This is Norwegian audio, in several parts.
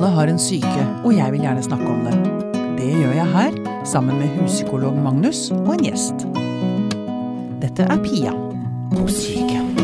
Alle har en syke, og jeg vil gjerne snakke om det. Det gjør jeg her, sammen med huspsykolog Magnus og en gjest. Dette er Pia på Syke.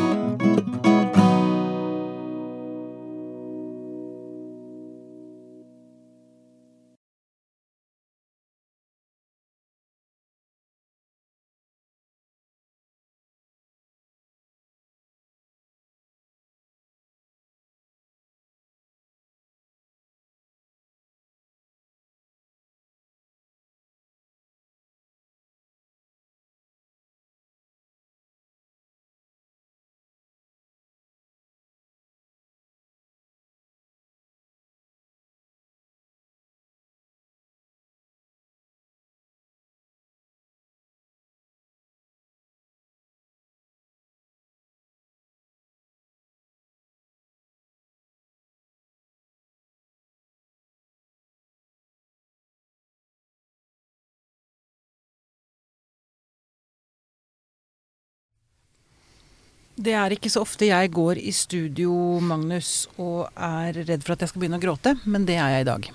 Det er ikke så ofte jeg går i studio, Magnus, og er redd for at jeg skal begynne å gråte, men det er jeg i dag.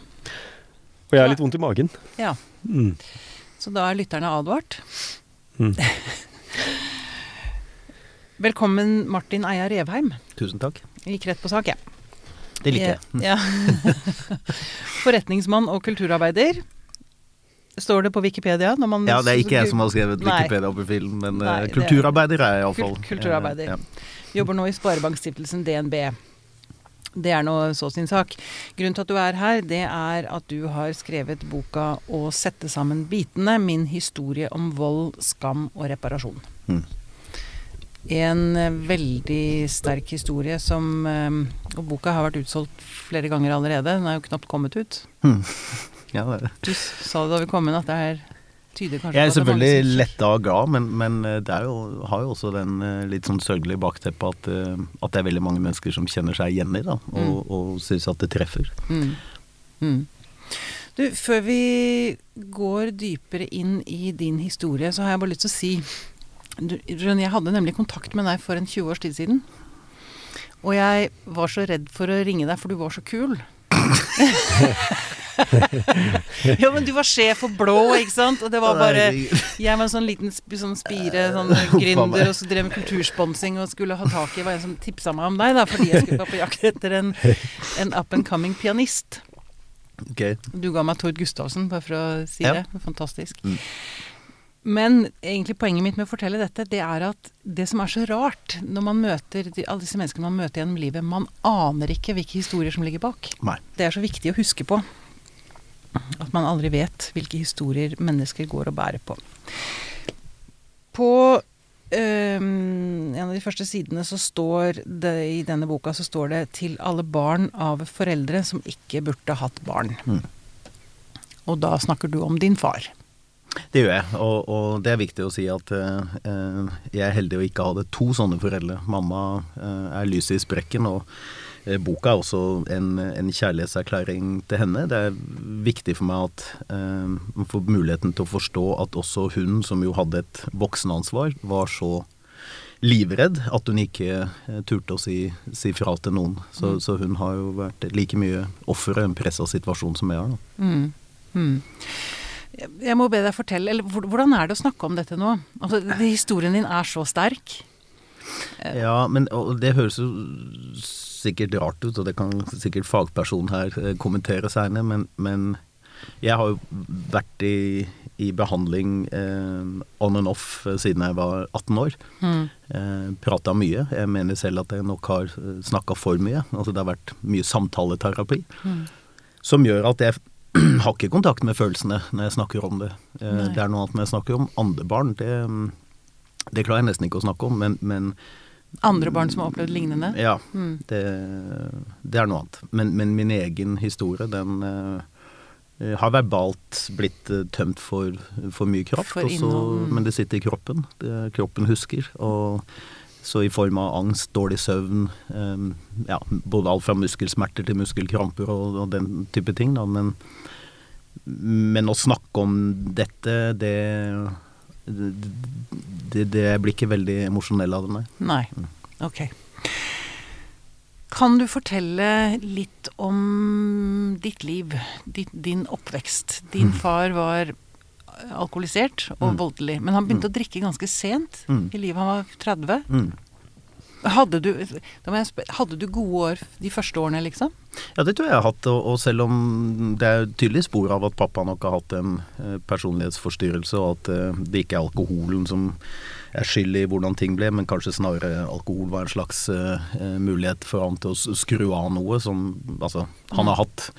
Og jeg har litt vondt i magen. Ja, Mm. Så da er lytterne advart. Mm. Velkommen, Martin Eia Revheim. Tusen takk. Gikk rett på sak, jeg. Det liker jeg. Ja. Forretningsmann og kulturarbeider. Står det på Wikipedia? Når man Ja, det er ikke jeg som har skrevet Nei. Wikipedia-profilen, men Nei, eh, kulturarbeider er jeg iallfall. Kul- kulturarbeider. Ja. Jobber nå i Sparebankstiftelsen DNB. Det er nå så sin sak. Grunnen til at du er her, det er at du har skrevet boka 'Å sette sammen bitene. Min historie om vold, skam og reparasjon'. Mm. En eh, veldig sterk historie som eh, Og boka har vært utsolgt flere ganger allerede. Den er jo knapt kommet ut. Hmm. Ja, det er det. Du sa da vi kom inn at det her tyder kanskje Jeg er det selvfølgelig letta og glad, men, men eh, det jo, har jo også den eh, litt sånn sørgelige bakteppet at, eh, at det er veldig mange mennesker som kjenner seg igjen i det, og, Mm. og syns at det treffer. Mm. Mm. Du, før vi går dypere inn i din historie, så har jeg bare lyst til å si du, Jeg hadde nemlig kontakt med deg for en 20 års tid siden. Og jeg var så redd for å ringe deg, for du var så kul. ja, men du var sjef for Blå, ikke sant? Og det var bare Jeg var en sånn liten sp sånn spire, sånn gründer, og så drev med kultursponsing og skulle ha tak i hva var en som tipsa meg om deg, da, fordi jeg skulle være på jakt etter en, en up and coming pianist. Okay. Du ga meg Tord Gustavsen, bare for å si Ja. det. Fantastisk. Mm. Men egentlig poenget mitt med å fortelle dette, det er at det som er så rart når man møter de, alle disse menneskene man møter gjennom livet, man aner ikke hvilke historier som ligger bak. Nei. Det er så viktig å huske på. At man aldri vet hvilke historier mennesker går og bærer på. På øhm, en av de første sidene så står det i denne boka så står det 'til alle barn av foreldre som ikke burde hatt barn'. Mm. Og da snakker du om din far. Det gjør jeg, og, og det er viktig å si at eh, jeg er heldig å ikke ha det to sånne foreldre. Mamma eh, er lyset i sprekken, og boka er også en, en kjærlighetserklæring til henne. Det er viktig for meg at eh, man får muligheten til å forstå at også hun, som jo hadde et voksenansvar, var så livredd at hun ikke eh, turte å si, si fra til noen. Så, så hun har jo vært like mye offer og en pressa situasjon som jeg har. Mm. Mm. Jeg må be deg fortelle, eller hvordan er det å snakke om dette nå? Altså, Historien din er så sterk. Ja, men det høres jo sikkert rart ut, og det kan sikkert fagperson her eh, kommentere seinere, men, men jeg har jo vært i, i behandling eh, on and off eh, siden jeg var 18 år. Mm. Eh, Prata mye. Jeg mener selv at jeg nok har snakka for mye. Altså det har vært mye samtaleterapi. Mm. Som gjør at jeg har ikke kontakt med følelsene når jeg snakker om det. Eh, det er noe annet når jeg snakker om andre barn. Det, det klarer jeg nesten ikke å snakke om, men, men Andre barn som har opplevd lignende. ja, Mm. det, det er noe annet. Men, men min egen historie, den uh, har verbalt blitt uh, tømt for, for mye kraft. For også, men det sitter i kroppen. Det, kroppen husker. Og så i form av angst, dårlig søvn, um, ja, både alt fra muskelsmerter til muskelkramper og, og den type ting. Da. Men, men å snakke om dette, det det, det blir ikke veldig emosjonell av det, nei. Nei. Mm. Ok. Kan du fortelle litt om ditt liv, ditt, din oppvekst? Din far var alkoholisert og Mm. voldelig, men han begynte å drikke ganske sent Mm. i livet. Han var 30. Mm. Hadde du, spørre, hadde du gode år de første årene, liksom? Ja, det tror jeg jeg har hatt, og, selv om det er tydelig spor av at pappa nok har hatt en eh, personlighetsforstyrrelse, og at eh, det ikke er alkoholen som er skyld i hvordan ting ble, men kanskje snarere alkohol var en slags eh, mulighet for han til å skru av noe som Altså, han har hatt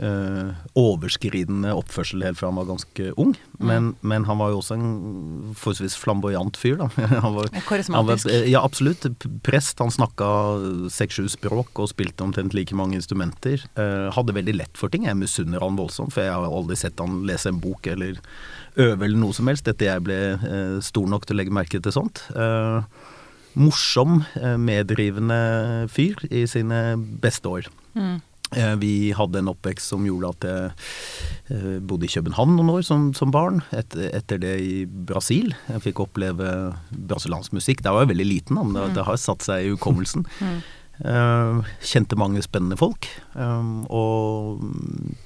eh, overskridende oppførsel helt fra han var ganske ung, men, men han var jo også en forholdsvis flamboyant fyr, da. han var, Karismatisk. Han var, ja, absolutt. Prest. Han snakka seks-sju språk og spilte omtrent like mange instrumenter. Uh, hadde veldig lett for ting. Jeg misunner han voldsomt, for jeg har aldri sett han lese en bok eller øve eller noe som helst etter jeg ble uh, stor nok til å legge merke til sånt. Morsom, meddrivende fyr i sine beste år. Mm. Eh, Vi hadde en oppvekst som gjorde at jeg eh, bodde i København noen år som, som barn. Et, etter det i Brasil. Jeg fikk oppleve brasiliansk musikk. Da var jeg veldig liten, men det, det har satt seg i hukommelsen. Eh, kjente mange spennende folk. Og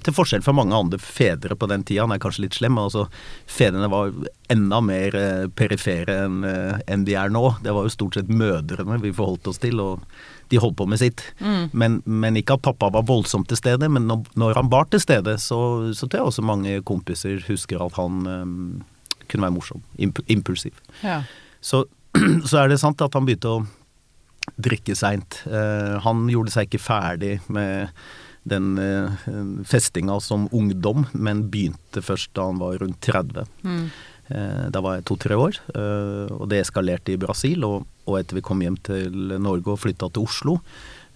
til forskjell fra mange andre fedre på den tida, han er kanskje litt slem, men altså fedrene var enda mer perifere enn de er nå. Det var jo stort sett mødrene vi forholdt oss til, og de holdt på med sitt. Men, men ikke at pappa var voldsomt til stede, men når, når han var til stede, så, så tror jeg også mange kompiser husker at han um, kunne være morsom. Imp impulsiv. Ja. Så, så er det sant at han begynte å drikke seint. Uh, han gjorde seg ikke ferdig med den uh, festinga som ungdom, men begynte først da han var rundt 30. Mm. Eh, da var jeg to-tre år, eh, og det eskalerte i Brasil. Og, og etter vi kom hjem til Norge og flytta til Oslo,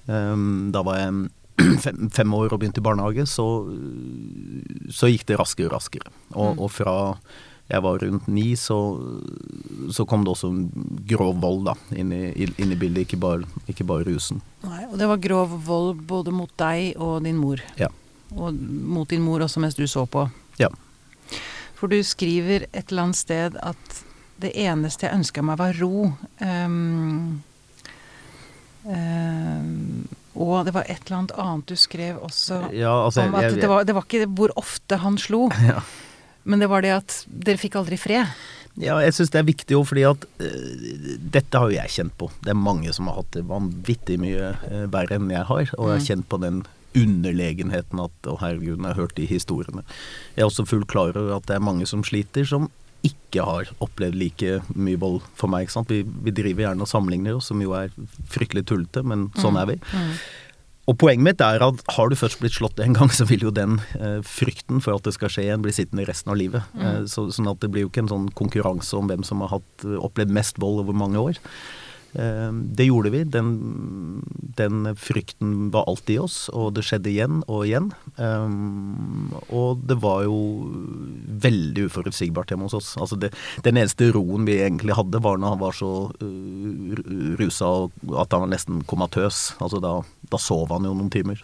eh, da var jeg fem, fem år og begynte i barnehage, så, så gikk det raskere og raskere. Og, og fra jeg var rundt ni, så, så kom det også grov vold da, inn i, inn i bildet, ikke bare, ikke bare rusen. Nei, og det var grov vold både mot deg og din mor. Ja. Og mot din mor også mens du så på. Ja. For du skriver et eller annet sted at det eneste jeg ønska meg, var ro. Um, ehm, og det var et eller annet annet du skrev også Ja, altså, om at jeg- jeg- det, var, det var ikke hvor ofte han slo, Ja. men det var det at dere fikk aldri fred. Ja, jeg syns det er viktig òg, fordi at uh, dette har jo jeg kjent på. Det er mange som har hatt det vanvittig mye verre enn jeg har, og jeg har kjent på den underlegenheten at å herregud, jeg har hørt de historiene. Jeg er også fullt klar over at det er mange som sliter, som ikke har opplevd like mye vold for meg. ikke sant? Vi, vi driver gjerne og sammenligner oss, som jo er fryktelig tullete, men sånn er vi. Og poenget mitt er at har du først blitt slått en gang, så vil jo den eh, frykten for at det skal skje igjen, bli sittende resten av livet. Eh, så, sånn at det blir jo ikke en sånn konkurranse om hvem som har hatt, opplevd mest vold over mange år. Eh, det gjorde vi. Den, den frykten var alltid i oss, og det skjedde igjen og igjen. Eh, og det var jo veldig uforutsigbart hjemme hos oss. Altså det, den eneste roen vi egentlig hadde, var når han var så uh, rusa at han var nesten komatøs. Altså da, da sov han jo noen timer.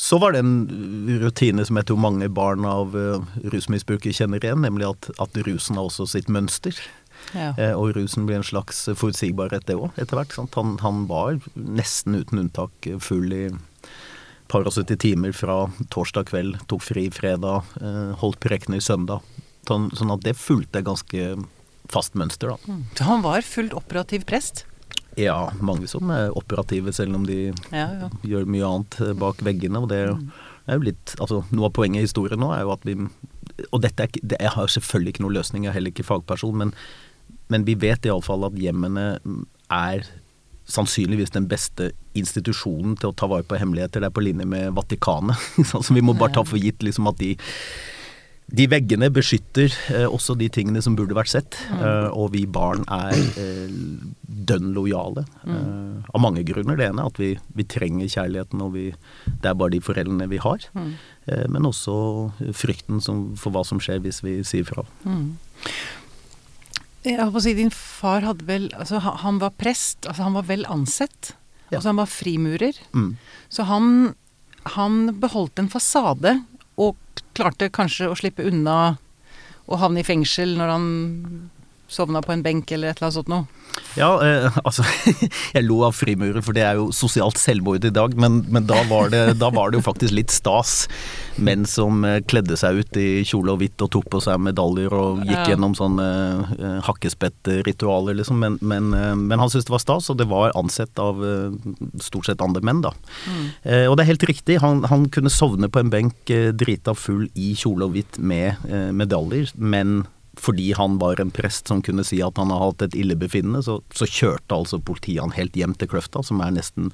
Så var det en rutine som jeg tror mange barn av rusmisbrukere kjenner igjen, nemlig at, at rusen har også sitt mønster. Ja. Eh, og rusen blir en slags forutsigbarhet, det òg, etter hvert. Han, han var nesten uten unntak full i par og 70 timer fra torsdag kveld, tok fri fredag, Holdt holdt prekener søndag. Sånn, at det fulgte ganske fast mønster, da. Så han var fullt operativ prest? Ja, mange som er operative selv om de Ja, ja. gjør mye annet eh, bak veggene. Og det er jo litt Altså, noe av poenget i historien nå er jo at vi Og dette er det, Jeg har selvfølgelig ikke noen løsning, jeg er heller ikke fagperson, men, men vi vet iallfall at hjemmene er sannsynligvis den beste institusjonen til å ta vare på hemmeligheter. Det er på linje med Vatikanet. Så vi må bare ta for gitt liksom at de de veggene beskytter eh, også de tingene som burde vært sett, eh, og vi barn er eh, dønn lojale. Eh, av mange grunner. Det ene er at vi, vi trenger kjærligheten, og vi, det er bare de foreldrene vi har. Eh, men også frykten som, for hva som skjer hvis vi sier fra. Jeg holdt på å si, din far hadde vel altså, han- var prest, altså han var vel ansett. Ja. Altså han var frimurer. Mm. Så han, han beholdt en fasade, og klarte kanskje å slippe unna å havne i fengsel når han sovna på en benk eller et eller annet sånt noe? Ja, eh, altså Jeg lo av frimurer, for det er jo sosialt selvmord i dag, men, men da, var det, da, var det, jo faktisk litt stas. Menn som eh, kledde seg ut i kjole og hvitt og tok på seg medaljer og gikk ja. gjennom sånne eh, hakkespettritualer, liksom. Men, men, eh, men han syntes det var stas, og det var ansett av eh, stort sett andre menn, da. Mm. Eh, og det er helt riktig, han, han, kunne sovne på en benk drita full i kjole og hvitt med medaljer, men fordi han var en prest som kunne si at han har hatt et illebefinnende, så, så kjørte altså politiet han helt hjem til Kløfta, som er nesten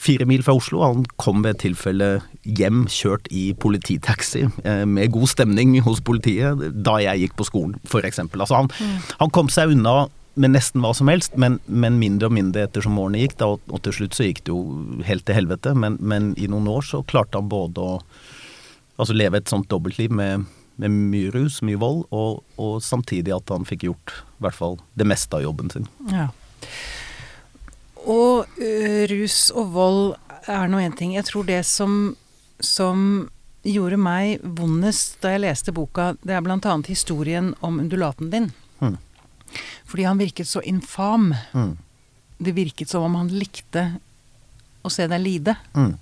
fire mil fra Oslo. Han kom ved et tilfelle hjem kjørt i polititaxi eh, med god stemning hos politiet da jeg gikk på skolen, f.eks. Altså han, mm. han kom seg unna med nesten hva som helst, men, men, mindre og mindre etter som årene gikk. Da, og til slutt så gikk det jo helt til helvete, men, men i noen år så klarte han både å altså leve et sånt dobbeltliv med med mye rus, mye vold, og, og, samtidig at han fikk gjort i hvert fall det meste av jobben sin. Ja. Og uh, rus og vold er nå én ting. Jeg tror det som, som gjorde meg vondest da jeg leste boka, det er bl.a. historien om undulaten din. Mm. Fordi han virket så infam. Mm. Det virket som om han likte å se deg lide. Mm.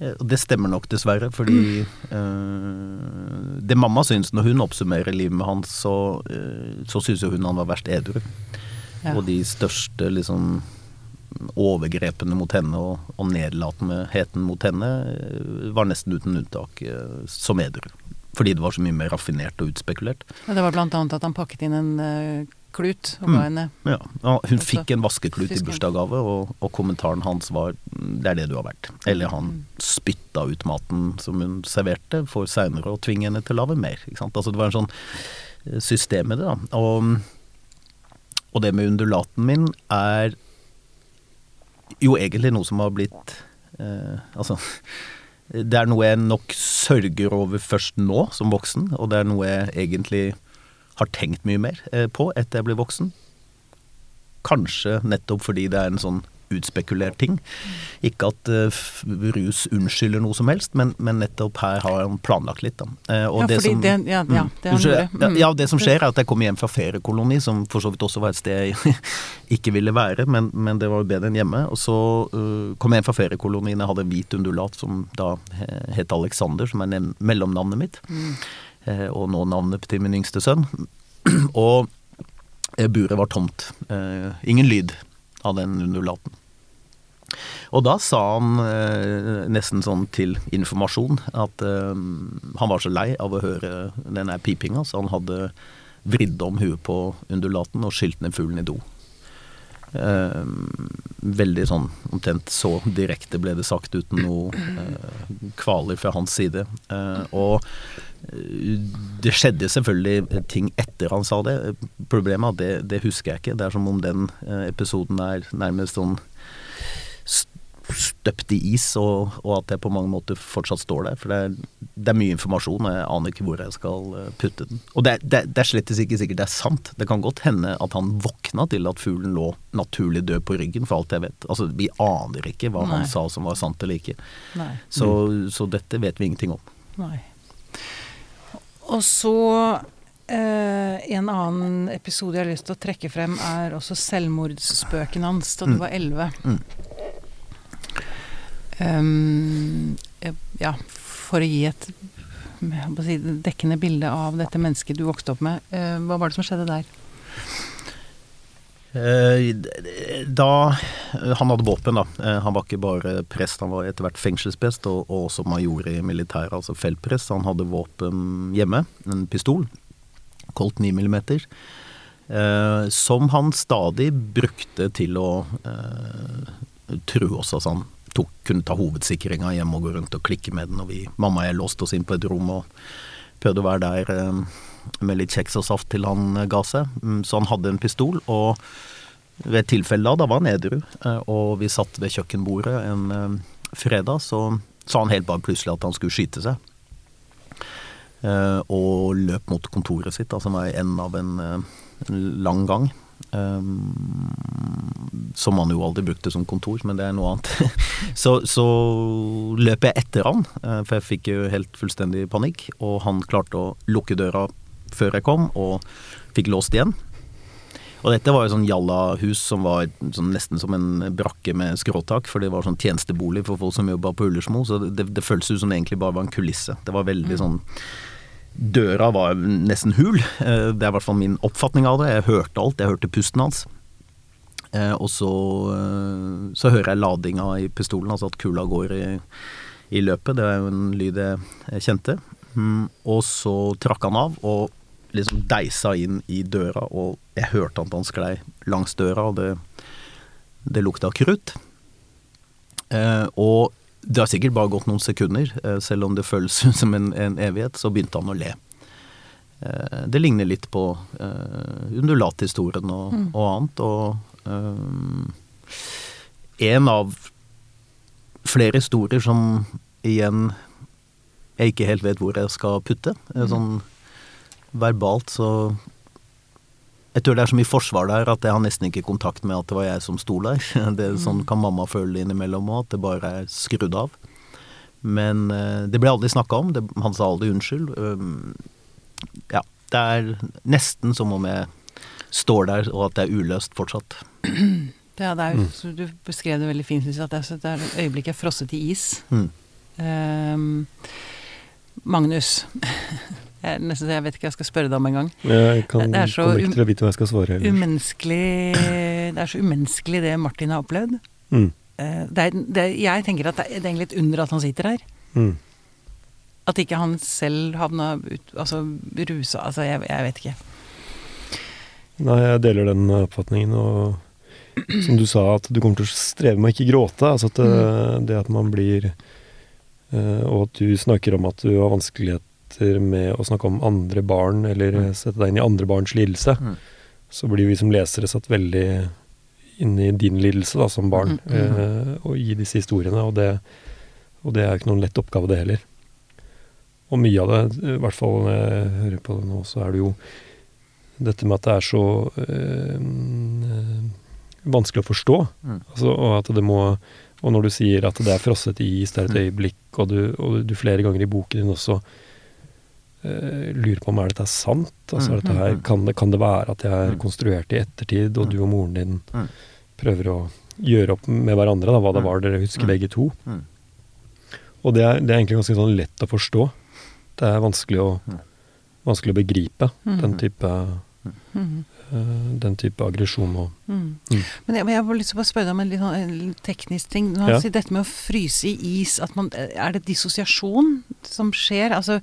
Eh, og det stemmer nok, dessverre. Fordi uh, det mamma syns når hun oppsummerer livet med han, så, uh, så syns jo hun han var verst edru. Ja. Og de største liksom overgrepene mot henne og, og nedlatenheten mot henne var nesten uten unntak uh, som edru. Fordi det var så mye mer raffinert og utspekulert. Ja, det var blant annet at han pakket inn en klut og ga mm. henne ja. ja. hun fikk en vaskeklut i bursdagsgave, og, og, kommentaren hans var 'det er det du har vært'. Eller han mm. spytta ut maten som hun serverte, for seinere å tvinge henne til å lage mer. Altså Det var en sånn eh, system i det, da. Og, og det med undulaten min er jo egentlig noe som har blitt eh, Altså det er noe jeg nok sørger over først nå, som voksen, og det er noe jeg egentlig har tenkt mye mer eh, på etter jeg ble voksen. Kanskje nettopp fordi det er en sånn utspekulert ting. Ikke at uh, rus unnskylder noe som helst, men, men, nettopp her har han planlagt litt. Da. Uh, ja, det som, det, ja, ja, det mm. ja, ja, det som skjer er at jeg kommer hjem fra feriekoloni, som for så vidt også var et sted jeg ikke ville være, men, men det var jo bedre enn hjemme. Og så uh, kom jeg hjem fra feriekolonien, jeg hadde hvit undulat som da het Alexander, som er mellomnavnet mitt. Mm. Eh, og nå navnet til min yngste sønn. Og eh, buret var tomt. Eh, ingen lyd av den undulaten. Og da sa han nesten sånn til informasjon at han var så lei av å høre denne pipinga, så han hadde vridd om huet på undulaten og skylt ned fuglen i do. Eh, veldig sånn omtrent så direkte ble det sagt uten noe eh, kvaler fra hans side. Eh, og det skjedde selvfølgelig ting etter han sa det. Problemet er at det, det husker jeg ikke. Det er som om den episoden er nærmest sånn støpt i is, og, og, at jeg på mange måter fortsatt står der. For det er, det er, mye informasjon, og jeg aner ikke hvor jeg skal eh, putte den. Og det, det, det er slett ikke sikkert det er sant. Det kan godt hende at han våkna til at fuglen lå naturlig død på ryggen, for alt jeg vet. Altså, Vi aner ikke hva Nei. han sa som var sant eller ikke. Så, så, dette vet vi ingenting om. Nei. Og så eh, en annen episode jeg har lyst til å trekke frem, er også selvmordsspøken hans da du mm. var elleve. Mm. Um, ja, for å gi et si, dekkende bilde av dette mennesket du vokste opp med. Uh, hva var det som skjedde der? Uh, da Han hadde våpen, da. Han var ikke bare prest, han var etter hvert fengselsprest og, og, også major i militæret, altså feltprest. Han hadde våpen hjemme, en pistol. Colt 9 mm. Som han stadig brukte til å true oss. Altså han tok, kunne ta hovedsikringa hjemme og gå rundt og klikke med den. Og vi, mamma og jeg låste oss inn på et rom og prøvde å være der eh, med litt kjeks og saft til han eh, ga seg. Mm, så han hadde en pistol, og ved et tilfelle da, da var han edru, eh, og vi satt ved kjøkkenbordet en eh, fredag, så sa han helt bare plutselig at han skulle skyte seg. Og løp mot kontoret sitt, da, som var i enden av en, en lang gang. Um, som man jo aldri brukte som kontor, men det er noe annet. så, så løp jeg etter han, uh, for jeg fikk jo helt fullstendig panikk. Og han klarte å lukke døra før jeg kom, og fikk låst igjen. Og dette var jo sånn jalla-hus som var sånn nesten som en brakke med skråtak, for det var sånn tjenestebolig for folk som jobba på Ullersmo, så det, det føltes ut som det egentlig bare var en kulisse. Det var veldig sånn Døra var nesten hul, eh, det er i hvert fall min oppfatning av det. Jeg hørte alt, jeg hørte pusten hans. Eh, og så, eh, så hører jeg ladinga i pistolen, altså at kula går i, i løpet. Det er jo en lyd jeg kjente. Mm, og så trakk han av, og liksom deisa inn i døra, og jeg hørte at han sklei langs døra, og det, det lukta krutt. Og det har sikkert bare gått noen sekunder, eh, selv om det føles som en, en, evighet, så begynte han å le. Eh, det ligner litt på uh, undulathistorien og, mm. og, annet, og um, en av flere historier som igjen jeg ikke helt vet hvor jeg skal putte. Mm. Sånn verbalt så Jeg tror det er så mye forsvar der at jeg har nesten ikke kontakt med at det var jeg som sto der. Det, er Sånn kan mamma føle innimellom òg, at det bare er skrudd av. Men uh, det ble aldri snakka om. Det, han sa aldri unnskyld. Ja. Det er nesten som om jeg står der, og at det er uløst fortsatt. Ja, det er mm. du beskrev det veldig fint, syns jeg. At det er et øyeblikk jeg frosset i is. Mm. Um, Magnus. Jeg, nesten, jeg vet ikke hva jeg skal spørre deg om engang. Jeg kan, det er så kommer ikke til å vite hva jeg skal svare. Umenneskelig, det er så umenneskelig det Martin har opplevd. Mm. Eh, det er, det jeg tenker at det er egentlig et under at han sitter her. Mm. At ikke han selv havna ut Altså rusa Altså, jeg, jeg, vet ikke. Nei, jeg deler den oppfatningen, og som du sa, at du kommer til å streve med å ikke gråte. Altså at det, mm. det at man blir Eh, og at du snakker om at du har vanskeligheter med å snakke om andre barn, eller mm. sette deg inn i andre barns lidelse, mm. så blir vi som lesere satt veldig inn i din lidelse da, som barn, mm, mm, eh, og gi disse historiene. Og det, og det er jo ikke noen lett oppgave, det heller. Og mye av det, i hvert fall når jeg hører på det nå, så er det jo dette med at det er så øh, vanskelig å forstå. Mm. Altså, og at det må og når du sier at det er frosset i is, det er et mm. øyeblikk, og du, og du flere ganger i boken din også lurer på om er dette er sant? Altså, er dette her, mm. kan, det, kan det være at jeg er mm. konstruert i ettertid, og du og moren din prøver å gjøre opp med hverandre da, hva det var dere husker begge to? Og det er, det er, egentlig ganske sånn lett å forstå. Det er vanskelig å, vanskelig å begripe den type Mm. Den type aggresjon og mm. Mm. Men jeg, jeg har lyst til å spørre deg om en litt, sånn, en teknisk ting. Når ja. sier dette med å fryse i is, man, er det dissosiasjon som skjer? Altså,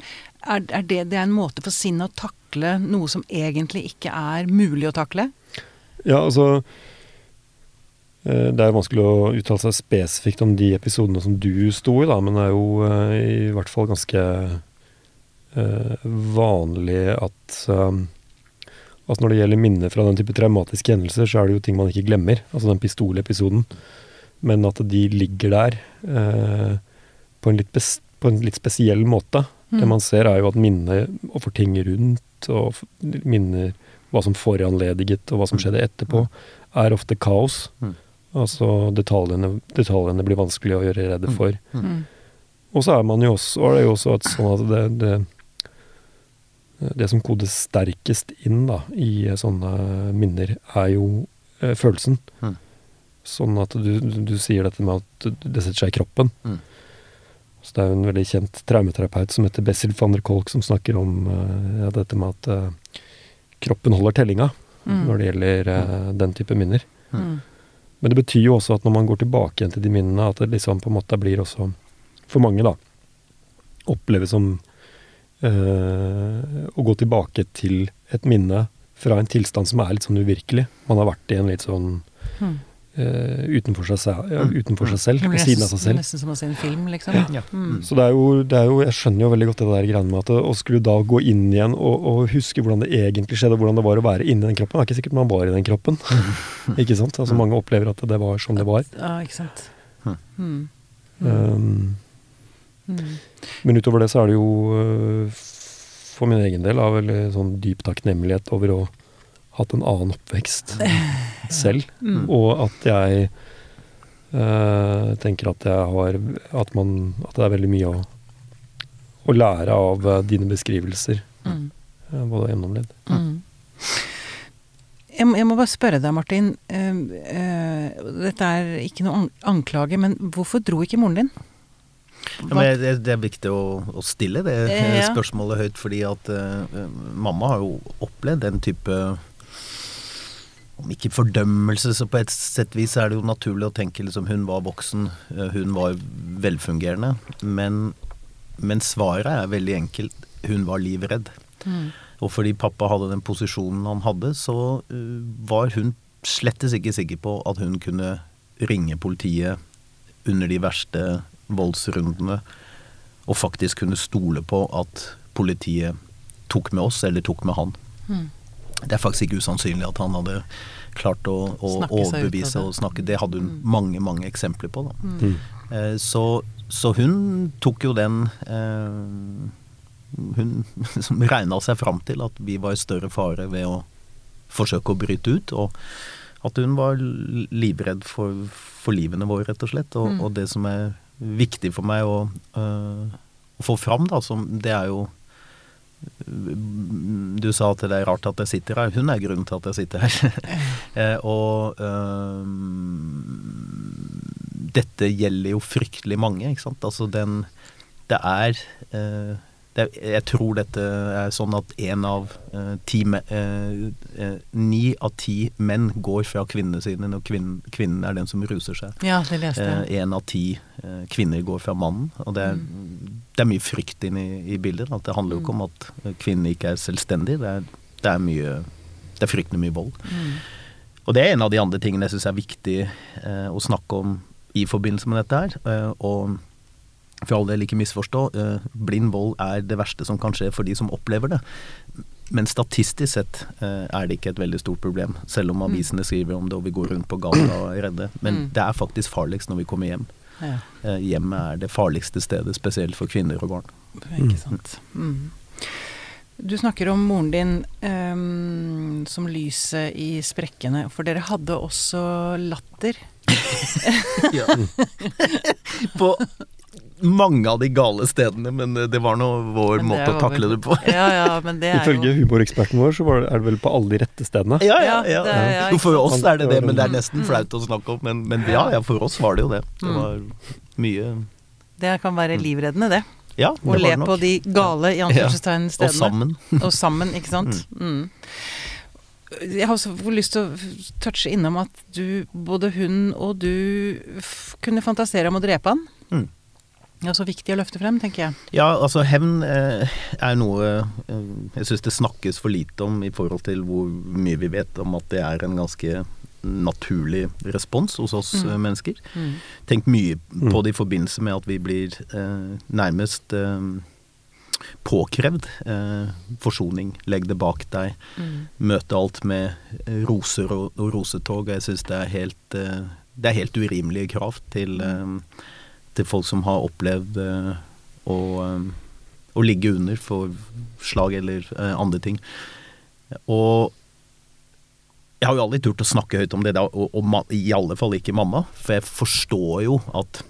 er, er det, det, er en måte for sinnet å takle noe som egentlig ikke er mulig å takle? Ja, altså eh, det er vanskelig å uttale seg spesifikt om de episodene som du sto i, da, men det er jo i hvert fall ganske vanlig at Altså Når det gjelder minner fra den type traumatiske hendelser, så er det jo ting man ikke glemmer. Altså den pistolepisoden. Men at de ligger der eh, på, en på, en litt spesiell måte. Mm. Det man ser, er jo at minnet og får ting rundt, og minner hva som foranlediget, og hva som skjedde etterpå, er ofte kaos. Mm. Altså detaljene, detaljene, blir vanskelig å gjøre rede for. Mm. mm. Og så er man jo også, og det er jo også at sånn at det, det det som kodes sterkest inn da, i sånne minner, er jo eh, følelsen. Mm. Sånn at du, du, sier dette med at det setter seg i kroppen. Mm. Så Det er jo en veldig kjent traumeterapeut som heter Bessil van der Kolk, som snakker om uh, ja, dette med at uh, kroppen holder tellinga mm. når det gjelder uh, den type minner. Mm. Men det betyr jo også at når man går tilbake igjen til de minnene, at det liksom på en måte blir også, for mange, da, oppleves som uh, å gå tilbake til et minne fra en tilstand som er litt sånn uvirkelig. Man har vært i en litt sånn uh, utenfor, seg, ja, hmm. utenfor seg selv, ved siden av seg selv. Nesten som å se en film, liksom. Ja. Mm. Så det er, jo, det er, jo, Jeg skjønner jo veldig godt det der greiene med at å skulle da gå inn igjen og, og, huske hvordan det egentlig skjedde, hvordan det var å være inni den kroppen. Det er ikke sikkert man var i den kroppen. ikke sant? Altså Mange opplever at det var sånn det var. Ja, ikke sant. Mm. Um, Mm. Men utover det så er det jo uh, for min egen del av veldig sånn dyp takknemlighet over å hatt en annen oppvekst selv. Mm. Og at jeg uh, tenker at jeg har at, man, at det er veldig mye å, å lære av uh, dine beskrivelser. Mm. hva du har gjennomlevd. Mm. Jeg, må- jeg må bare spørre deg, Martin. Uh, eh, dette er ikke noe anklage, men hvorfor dro ikke moren din? Ja, men det, det er viktig å, å stille det Ja. spørsmålet høyt, fordi at uh, mamma har jo opplevd den type om ikke fordømmelse, så på et sett vis er det jo naturlig å tenke liksom hun var voksen, eh, hun var velfungerende. Men, men svaret er veldig enkelt. Hun var livredd. Mm. Og fordi pappa hadde den posisjonen han hadde, så uh, var hun slettes ikke sikker på at hun kunne ringe politiet under de verste voldsrundene, og faktisk kunne stole på at politiet tok med oss, eller tok med han. Mm. Det er faktisk ikke usannsynlig at han hadde klart å, å overbevise og snakke. Det hadde hun Mm. mange, mange eksempler på. Da. Mm. Eh, Så, så hun tok jo den eh, Hun liksom regna seg fram til at vi var i større fare ved å forsøke å bryte ut, og at hun var livredd for, for livene våre, rett og slett. Og, Mm. og det som er viktig for meg å, øh, å få fram, da, som, det er jo du sa at det er rart at jeg sitter her. Hun er grunnen til at jeg sitter her. Eh, og øhm, dette gjelder jo fryktelig mange, ikke sant. Altså den Det er eh, det, Jeg tror dette er sånn at én av eh, ti eh, eh, Ni av ti menn går fra kvinnene sine når kvinnen, kvinnen er den som ruser seg. Ja, det leste jeg. Én av ti eh, kvinner går fra mannen. Og det er, det er mye frykt inne i, i bildet. At det handler jo ikke om at eh, kvinnen ikke er selvstendig. Det er, det er mye Det er fryktelig mye vold. Mm. Og det er en av de andre tingene jeg syns er viktig eh, å snakke om i forbindelse med dette her. Eh, og for all del ikke misforstå, eh, blind vold er det verste som kan skje for de som opplever det. Men statistisk sett eh, er det ikke et veldig stort problem, selv om avisene skriver om det og vi går rundt på gata og er redde. Men Mm. det er faktisk farligst når vi kommer hjem. Ja, Eh, hjemmet er det farligste stedet, spesielt for kvinner og barn. ikke sant. Mm. Du snakker om moren din um, som lyset i sprekkene, for dere hadde også latter. ja. på mange av de gale stedene, men eh, det var nå vår Men måte å takle vel- det på. Ja, ja, men det er Ifølge jo humoreksperten vår, så det, er det vel på alle de rette stedene. Ja, Ja, det er- ja, Jo, for oss er det det, men det er Mm. nesten flaut å snakke om. Men, men ja, ja, for oss var det jo det. Det Mm. var mye Det kan være livreddende, det. Ja, Å det le det nok. på de gale i anførselstegn Og stedene. sammen. Og sammen, ikke sant. Mm. Jeg har også lyst til å touche innom at du, både hun og du f kunne fantasere om å drepe han. Mm. Det Så viktig å løfte frem, tenker jeg. Ja, altså hevn eh, er noe eh, jeg syns det snakkes for lite om i forhold til hvor mye vi vet om at det er en ganske naturlig respons hos oss Mm. eh, mennesker. Mm. Tenk mye Mm. på det i forbindelse med at vi blir eh, nærmest eh, påkrevd eh, forsoning. Legg det bak deg. Mm. Møte alt med roser og, og rosetog. Jeg syns det helt Det er helt urimelige krav til, eh, til folk som har opplevd eh, å, eh, å ligge under for slag eller eh, andre ting. Og jeg har jo aldri turt å snakke høyt om det, da, og, og i alle fall ikke mamma, for jeg forstår jo at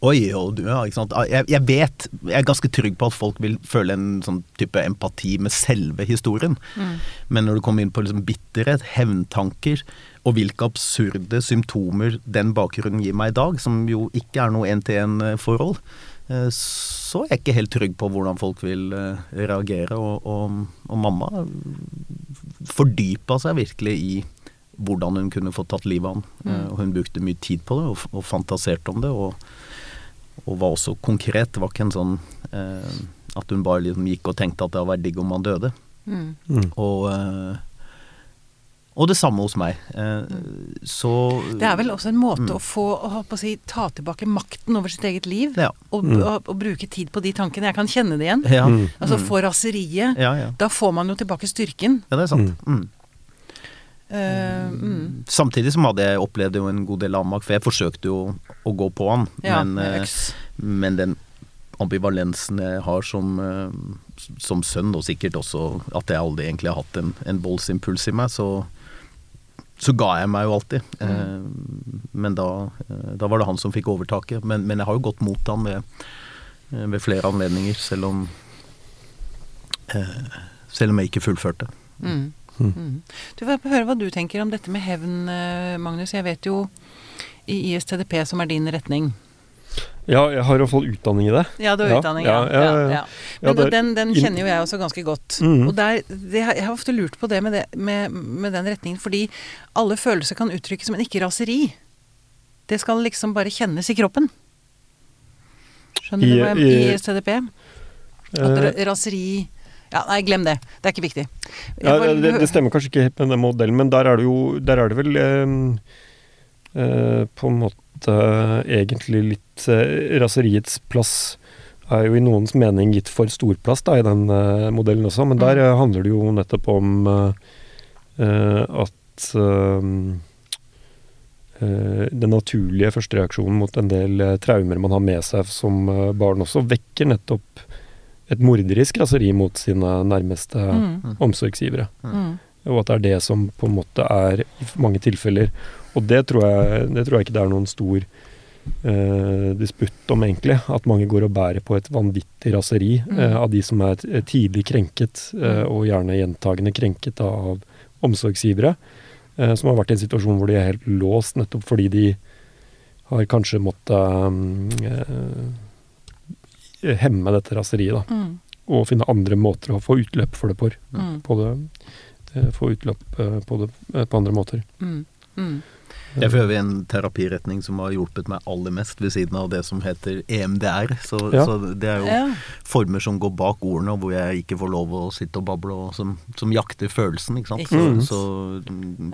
Oi, og du, ja, ikke sant. Jeg, jeg vet, jeg er ganske trygg på at folk vil føle en sånn type empati med selve historien. Mm. Men når du kommer inn på liksom bitterhet, hevntanker, og hvilke absurde symptomer den bakgrunnen gir meg i dag, som jo ikke er noe én-til-én-forhold, eh, så er jeg ikke helt trygg på hvordan folk vil eh, reagere. Og, og, og mamma fordypa seg virkelig i hvordan hun kunne få tatt livet av han. Mm. Eh, Og hun brukte mye tid på det, og, og fantaserte om det. Og, og var også konkret. Det var ikke en sånn eh, at hun bare liksom gikk og tenkte at det hadde vært digg om han døde. Mm. Mm. Og, eh, og det samme hos meg. Eh, så Det er vel også en måte Mm. å få å, holdt på å si, ta tilbake makten over sitt eget liv, Ja. og, Mm. og, og bruke tid på de tankene. Jeg kan kjenne det igjen. Ja, Mm. Altså Mm. få raseriet. ja, ja. Da får man jo tilbake styrken. ja, det er sant. Mm. Eh, mm. Samtidig som hadde jeg opplevd jo en god del avmakt, for jeg forsøkte jo å gå på han, Ja, men, eh, men den ambivalensen jeg har som, som sønn, og sikkert også at jeg aldri egentlig har hatt en, en voldsimpuls i meg, så, så ga jeg meg jo alltid. Mm. men da, eh, da var det han som fikk overtaket. Men, men jeg har jo gått mot han ved, eh, ved flere anledninger, selv om eh, selv om jeg ikke fullførte. Mm. Mm. Du får høre hva du tenker om dette med hevn, eh, Magnus. Jeg vet jo i ISTDP, som er din retning Ja, jeg har i hvert fall utdanning i det. Ja, du har utdanning, ja. ja, ja, ja, Men den, den kjenner jo jeg også ganske godt. Mm. Og der, det, jeg har ofte lurt på det med, det med med den retningen, fordi alle følelser kan uttrykkes, men ikke raseri. Det skal liksom bare kjennes i kroppen. Skjønner I- du hva jeg i- I CDP? At uh, raseri Ja, nei, glem det. Det er ikke viktig. Ja, bare- det, det stemmer kanskje ikke helt med den modellen, men der er det jo Der er det vel eh, eh, på en måte egentlig litt eh, Raseriets plass er jo i noens mening gitt for stor plass da, i den uh, modellen også, men der uh, handler det jo nettopp om uh, eh, at den naturlige førstereaksjonen mot en del traumer man har med seg som barn også, vekker nettopp et morderisk raseri mot sine nærmeste Mm, omsorgsgivere. mm, Og at det er det som på en måte er i mange tilfeller. Og det tror jeg, det tror jeg ikke det er noen stor eh, disputt om, egentlig. At mange går og bærer på et vanvittig raseri eh, av de som er tidlig krenket, uh, og gjerne gjentagende krenket av omsorgsgivere. Eh, som har vært i en situasjon hvor de er helt låst, nettopp fordi de har kanskje måttet eh, hemme dette raseriet, da. mm, Og finne andre måter å få utløp for det på. mm, på det, eh, få utløp eh, på det eh, på andre måter. mm, mm. Det er for øvrig en terapiretning som har hjulpet meg aller mest, ved siden av det som heter EMDR. Så, Ja. så det er jo Ja. former som går bak ordene, og hvor jeg ikke får lov å sitte og bable, og som, som jakter følelsen, ikke sant. Så, så,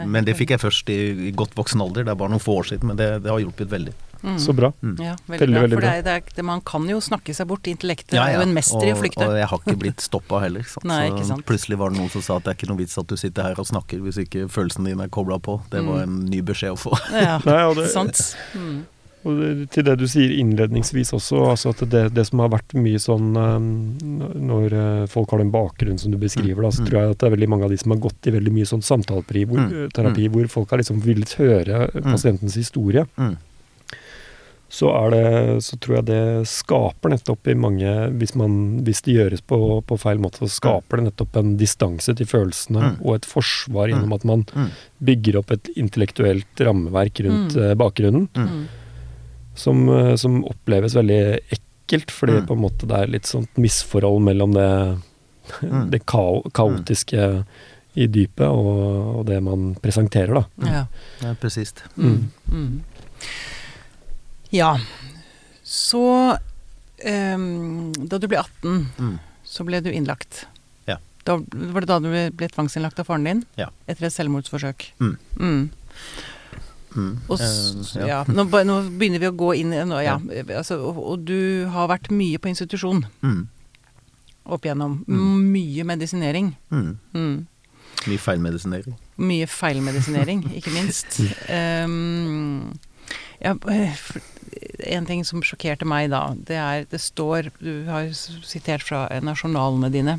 men det fikk jeg først i, i godt voksen alder, det er bare noen få år siden, men det, det har hjulpet veldig. Mm. Så bra. Mm. Ja, veldig, Veldig, bra. veldig For det er, det er, man kan jo snakke seg bort. Intellektet er jo en mester i å flykte. og jeg har ikke blitt stoppa heller. Sant? Nei, så ikke sant. plutselig var det noen som sa at det er ikke noe vits at du sitter her og snakker hvis ikke følelsen din er kobla på. Det var en ny beskjed å få. Ja, Nei, og det, sant. Mm. og det, til det du sier innledningsvis også, altså at det, det som har vært mye sånn eh, Når eh, folk har den bakgrunnen som du beskriver, da, så Mm. tror jeg at det er veldig mange av de som har gått i veldig mye sånn samtaleterapi hvor, Mm. hvor folk har liksom villet høre pasientens historie. Mm. Så, er det, så tror jeg det skaper nettopp i mange Hvis, man, hvis det gjøres på, på feil måte, så skaper det nettopp en distanse til følelsene Mm. og et forsvar gjennom at man Mm. bygger opp et intellektuelt rammeverk rundt Mm. eh, bakgrunnen, Mm. som, eh, som oppleves veldig ekkelt, fordi Mm. på en måte det er litt sånt misforhold mellom det, Mm. det kao, kaotiske i dypet og, og det man presenterer, da. Ja. Ja, presist. Mm. Ja. Så um, Da du ble 18, Mm. så ble du innlagt. Ja. Da, var det da du ble, tvangsinnlagt av faren din? Ja. Etter et selvmordsforsøk? Mm. Mm. Mm. Og, Eh, ja. Nå, nå begynner vi å gå inn i nå, ja. Altså, og, og du har vært mye på institusjon Mm. opp igjennom. Mm. Mye medisinering. Mm. Mye feilmedisinering. Mye feilmedisinering, ikke minst. Um, ja, eh, for- en ting som sjokkerte meg da, det er Det står Du har sitert fra eh, nasjonalene dine.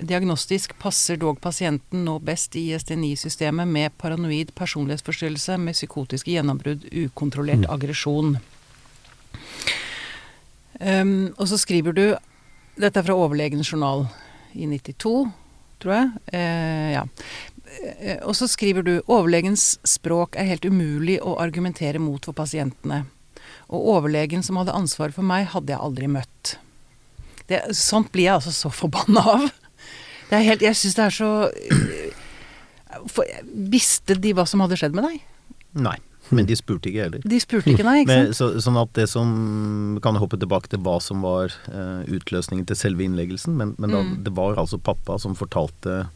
Diagnostisk passer dog pasienten nå best i ISD9-systemet med paranoid personlighetsforstyrrelse med psykotiske gjennombrudd, ukontrollert Mm. aggresjon. Um, og så skriver du Dette er fra overlegens journal i 92, tror jeg. Uh, ja. Eh, Og så skriver du overlegens språk er helt umulig å argumentere mot for pasientene. Og overlegen som hadde ansvaret for meg, hadde jeg aldri møtt. Det, sånt blir jeg altså så forbanna av. Det er helt, jeg syns det er så øh, for, Visste de hva som hadde skjedd med deg? Nei. Men de spurte ikke heller. De spurte ikke, nei. ikke Men, sant? så, sånn at det som Kan jeg hoppe tilbake til hva som var uh, utløsningen til selve innleggelsen. Men, men da, Mm. det var altså pappa som fortalte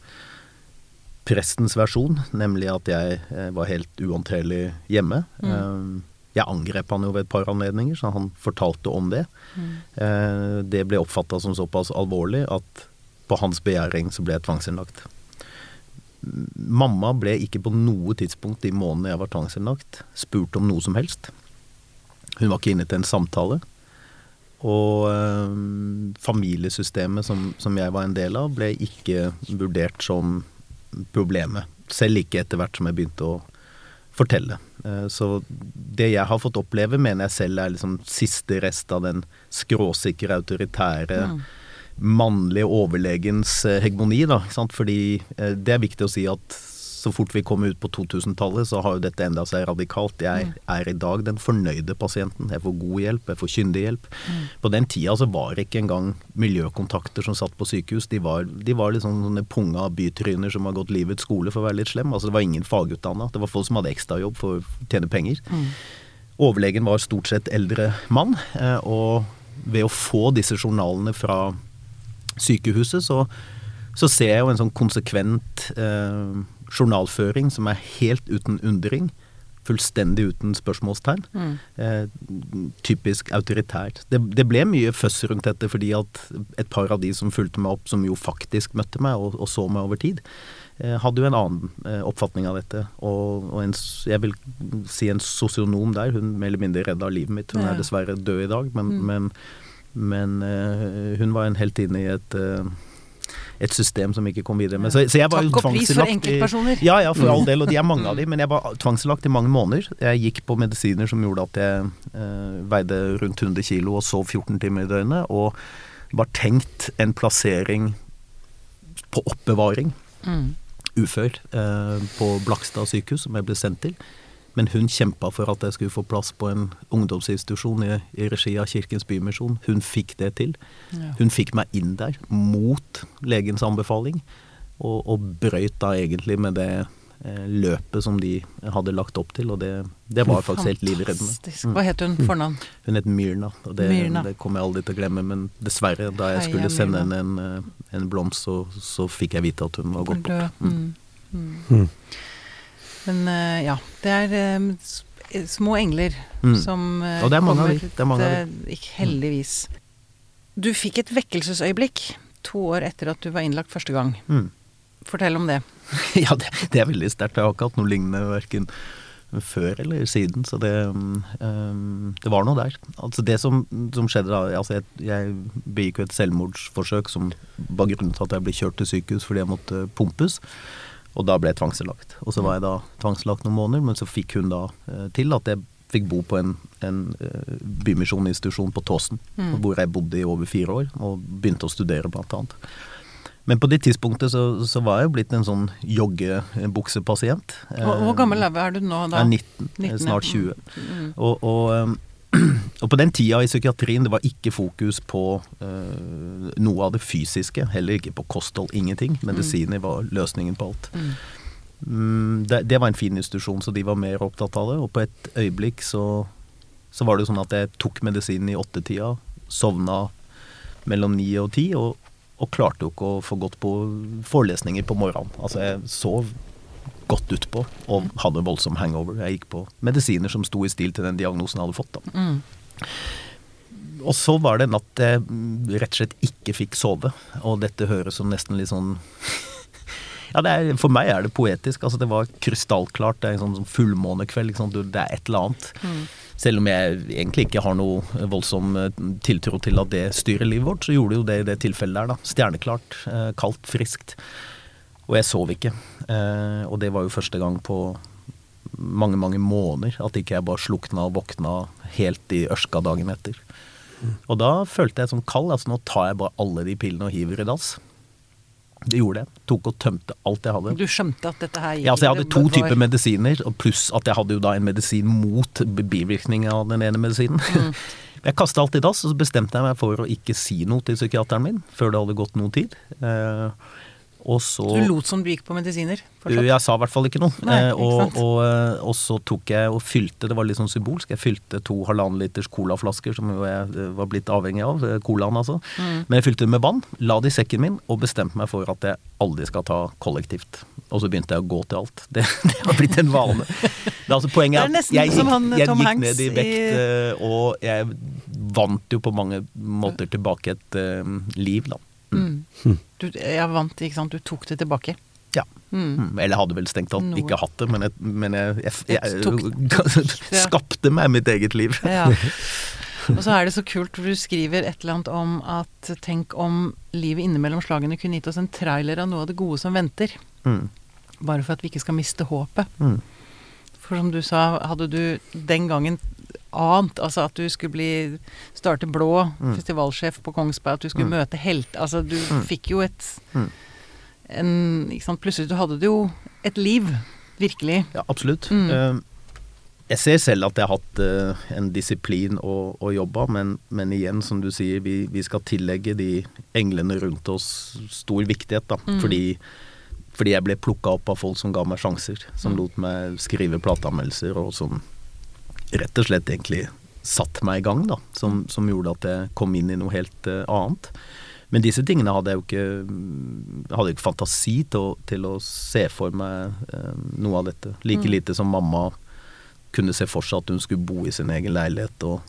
prestens versjon, nemlig at jeg uh, var helt uhåndterlig hjemme. Mm. Eh, jeg angrep han jo ved et par anledninger, så han fortalte om det. Mm. Eh, det ble oppfatta som såpass alvorlig at på hans begjæring så ble jeg tvangsinnlagt. Mamma ble ikke på noe tidspunkt de månedene jeg var tvangsinnlagt, spurt om noe som helst. Hun var ikke inne til en samtale. Og eh, familiesystemet som, som jeg var en del av, ble ikke vurdert som problemet. Selv ikke etter hvert som jeg begynte å fortelle. Eh, Så det jeg har fått oppleve, mener jeg selv er liksom siste rest av den skråsikre, autoritære ja. mannlige overlegens eh, hegemoni, da. Fordi eh, det er viktig å si at så fort vi kommer ut på 2000-tallet, så har jo dette endra seg radikalt. Jeg er i dag den fornøyde pasienten. Jeg får god hjelp, jeg får kyndig hjelp. På den tida så var det ikke engang miljøkontakter som satt på sykehus. De var, de var liksom sånne punga bytryner som har gått livets skole for å være litt slem. Altså det var ingen fagutdanna. Det var folk som hadde ekstrajobb for å tjene penger. Overlegen var stort sett eldre mann, eh, og ved å få disse journalene fra sykehuset, så, så ser jeg jo en sånn konsekvent eh, journalføring som er helt uten undring. Fullstendig uten spørsmålstegn. Eh, typisk autoritært. Det, det ble mye føss rundt dette fordi at et par av de som fulgte meg opp, som jo faktisk møtte meg og, og så meg over tid, eh, hadde jo en annen eh, oppfatning av dette. Og, og en, jeg vil si en sosionom der, hun mer eller mindre redda livet mitt. Hun Ja. er dessverre død i dag, men, men, men eh, hun var en heltinne i et eh, et system som ikke kom videre med. Så, så jeg var Takk og pris for i- enkeltpersoner. Ja, ja, for all del, og de er mange av de, men jeg var tvangsinnlagt i mange måneder. Jeg gikk på medisiner som gjorde at jeg eh, veide rundt 100 kilo og sov 14 timer i døgnet, og var tenkt en plassering på oppbevaring, Mm. ufør, eh, på Blakstad sykehus, som jeg ble sendt til. Men hun kjempa for at jeg skulle få plass på en ungdomsinstitusjon i, i regi av Kirkens Bymisjon. Hun fikk det til. Ja. Hun fikk meg inn der, mot legens anbefaling, og, og brøyt da egentlig med det eh, løpet som de hadde lagt opp til, og det, det var faktisk helt livreddende. Mm. Hva het hun fornavn? Hun het Myrna, og det, Myrna. det kommer jeg aldri til å glemme. Men dessverre, da jeg Heia skulle sende henne en, eh, en blomst, så, så fikk jeg vite at hun var gått bort. Død. Mm. Mm. Men eh, ja, det er eh, små engler Mm. som eh, Og det er mange av de. kommer Det er mange av ikke Heldigvis. Du fikk et vekkelsesøyeblikk to år etter at du var innlagt første gang. Mm. Fortell om det. Ja, det, det er veldig sterkt. Jeg har ikke hatt noe lignende verken før eller siden, så det, um, det var noe der. Altså det som, som skjedde da altså jeg, jeg begikk jo et selvmordsforsøk som var grunnen til at jeg ble kjørt til sykehus fordi jeg måtte pumpes. Og da ble jeg tvangsinnlagt. Og så var jeg da tvangsinnlagt noen måneder, men så fikk hun da eh, til at jeg fikk bo på en, en eh, bymisjoninstitusjon på Tåsen, Mm. hvor jeg bodde i over fire år, og begynte å studere blant annet. Men på det tidspunktet så, så var jeg jo blitt en sånn joggebuksepasient. Hvor, hvor gammel er er du nå da? Jeg er 19, 19, snart 20. Mm. Og, og, og på den tida i psykiatrien, det var ikke fokus på uh, noe av det fysiske. Heller ikke på kosthold, ingenting. Medisiner var løsningen på alt. Mm. Mm, det, det var en fin institusjon, så de var mer opptatt av det. Og på et øyeblikk så, så var det sånn at jeg tok medisinen i åttetida, sovna mellom ni og ti, og, og klarte jo ikke å få gått på forelesninger på morgenen. Altså, jeg sov godt utpå og hadde voldsom hangover. Jeg gikk på medisiner som sto i stil til den diagnosen jeg hadde fått. da. Mm. Og så var det en natt jeg mm, rett og slett ikke fikk sove. Og dette høres som nesten litt sånn Ja, er, for meg er det poetisk. Altså, det var krystallklart. Det er en sånn, sånn fullmånekveld. Liksom. Det er et eller annet. Mm. Selv om jeg egentlig ikke har noe voldsom eh, tiltro til at det styrer livet vårt, så gjorde jo det i det tilfellet der, da. Stjerneklart, eh, kaldt, friskt. Og jeg sov ikke. Eh, og det var jo første gang på mange, mange måneder at ikke jeg bare slukna og våkna helt i ørska dagen etter. Og da følte jeg som kald. Altså nå tar jeg bare alle de pillene og hiver i dass. Det gjorde jeg. Tok og tømte alt jeg hadde. Du skjønte at dette her Ja, altså jeg hadde to typer medisiner, og pluss at jeg hadde jo da en medisin mot bivirkning av den ene medisinen. Mm. Jeg kasta alt i dass, og så bestemte jeg meg for å ikke si noe til psykiateren min før det hadde gått noe tid. Eh, og så Så du lot som du gikk på medisiner? fortsatt? jeg sa i hvert fall ikke noe. Nei, Eh, ikke og, og, eh, og så tok jeg og fylte, det var litt sånn symbolsk, jeg fylte to halvannen liters colaflasker som jo jeg eh, var blitt avhengig av, colaen altså. Mm. Men jeg fylte det med vann, la det i sekken min og bestemte meg for at jeg aldri skal ta kollektivt. Og så begynte jeg å gå til alt. Det, det har blitt en vane. Det er altså poenget er at jeg, som han, gikk, jeg gikk ned i- vekt, i... og jeg vant jo på mange måter tilbake et uh, liv, da. Mm. Du, jeg vant, ikke sant. Du tok det tilbake. Ja. Mm. Mm, Eller hadde vel strengt tatt ikke hatt det, men jeg, men jeg, jeg, jeg, skapte meg mitt eget liv. Ja. Og så er det så kult, for du skriver et eller annet om at tenk om livet innimellom slagene kunne gitt oss en trailer av noe av det gode som venter. Mm, Bare for at vi ikke skal miste håpet. mm, For som du sa, hadde du den gangen annet. Altså at du skulle bli starte blå Mm. festivalsjef på Kongsberg, at du skulle Mm. møte helt Altså du Mm. fikk jo et Mm. en, ikke sant, Plutselig du hadde du jo et liv. Virkelig. Ja, absolutt. Mm. Eh, jeg ser selv at jeg har hatt eh, en disiplin å, å jobbe men, men igjen, som du sier, vi, vi skal tillegge de englene rundt oss stor viktighet, da. Mm. Fordi, fordi jeg ble plukka opp av folk som ga meg sjanser. Som lot meg skrive plateanmeldelser, og som rett og slett egentlig satt meg i gang, da. Som, som gjorde at jeg kom inn i noe helt uh, annet. Men disse tingene hadde jeg jo ikke hadde ikke fantasi til å, til å se for meg eh, noe av dette. Like Mm. lite som mamma kunne se for seg at hun skulle bo i sin egen leilighet og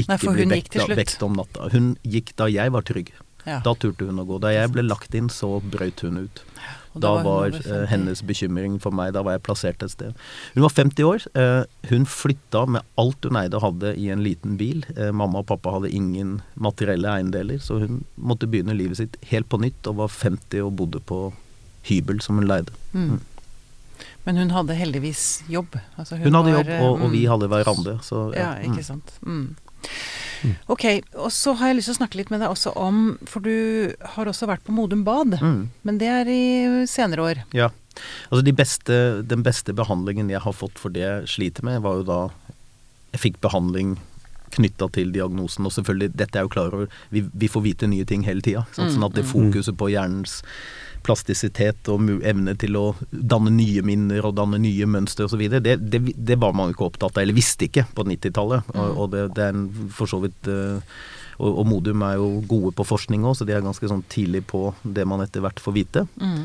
ikke Nei, bli hun vekta, vekt om natta. Hun gikk da jeg var trygg. Ja. Da turte hun å gå. Da jeg ble lagt inn, så brøt hun ut. Da var, var eh, 50. hennes bekymring for meg Da var jeg plassert et sted. Hun var 50 år. eh, hun flytta med alt hun eide og hadde i en liten bil. Eh, mamma og pappa hadde ingen materielle eiendeler, så hun måtte begynne livet sitt helt på nytt og var 50 og bodde på hybel som hun leide. Mm. Men hun hadde heldigvis jobb. Altså Hun hadde var, jobb, og, og vi mm, hadde hverandre. Så, Ja, ja, ikke sant. Mm. Ok, og så har jeg lyst til å snakke litt med deg også om For du har også vært på Modum Bad, Mm. men det er i senere år. Ja. Altså de beste, den beste behandlingen jeg har fått for det jeg sliter med, var jo da jeg fikk behandling knytta til diagnosen. Og selvfølgelig, dette er jo klar over, vi, vi får vite nye ting hele tida. Mm, Sånn at det mm. fokuset på hjernens plastisitet og evne til å danne nye minner og danne nye mønstre osv., det, det, det var man ikke opptatt av, eller visste ikke på 90-tallet. Og, Mm. og det, det er en for så vidt eh, og, og Modum er jo gode på forskning òg, så de er ganske sånn tidlig på det man etter hvert får vite. Mm.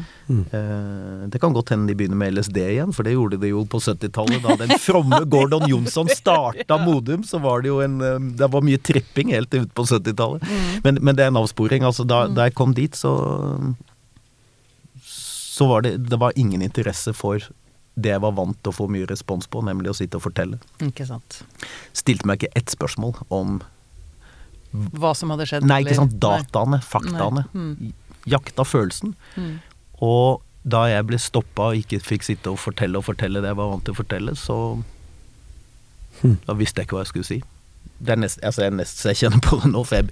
Eh, det kan godt hende de begynner med LSD igjen, for det gjorde de jo på 70-tallet. Da den fromme Gordon Jonsson starta Modum, så var det jo en eh, Det var mye tripping helt ut på 70-tallet. Mm. Men, men det er en avsporing. Altså, da, da jeg kom dit, så Så var det Det var ingen interesse for det jeg var vant til å få mye respons på, nemlig å sitte og fortelle. Ikke sant. Stilte meg ikke ett spørsmål om Hva som hadde skjedd. Nei, ikke sant. Dataene, faktaene. Nei. Mm. Jakta følelsen. Mm. Og da jeg ble stoppa og ikke fikk sitte og fortelle og fortelle det jeg var vant til å fortelle, så Hm. Da visste jeg ikke hva jeg skulle si. Det er nest, altså jeg, nest, jeg kjenner på det nå, for jeg,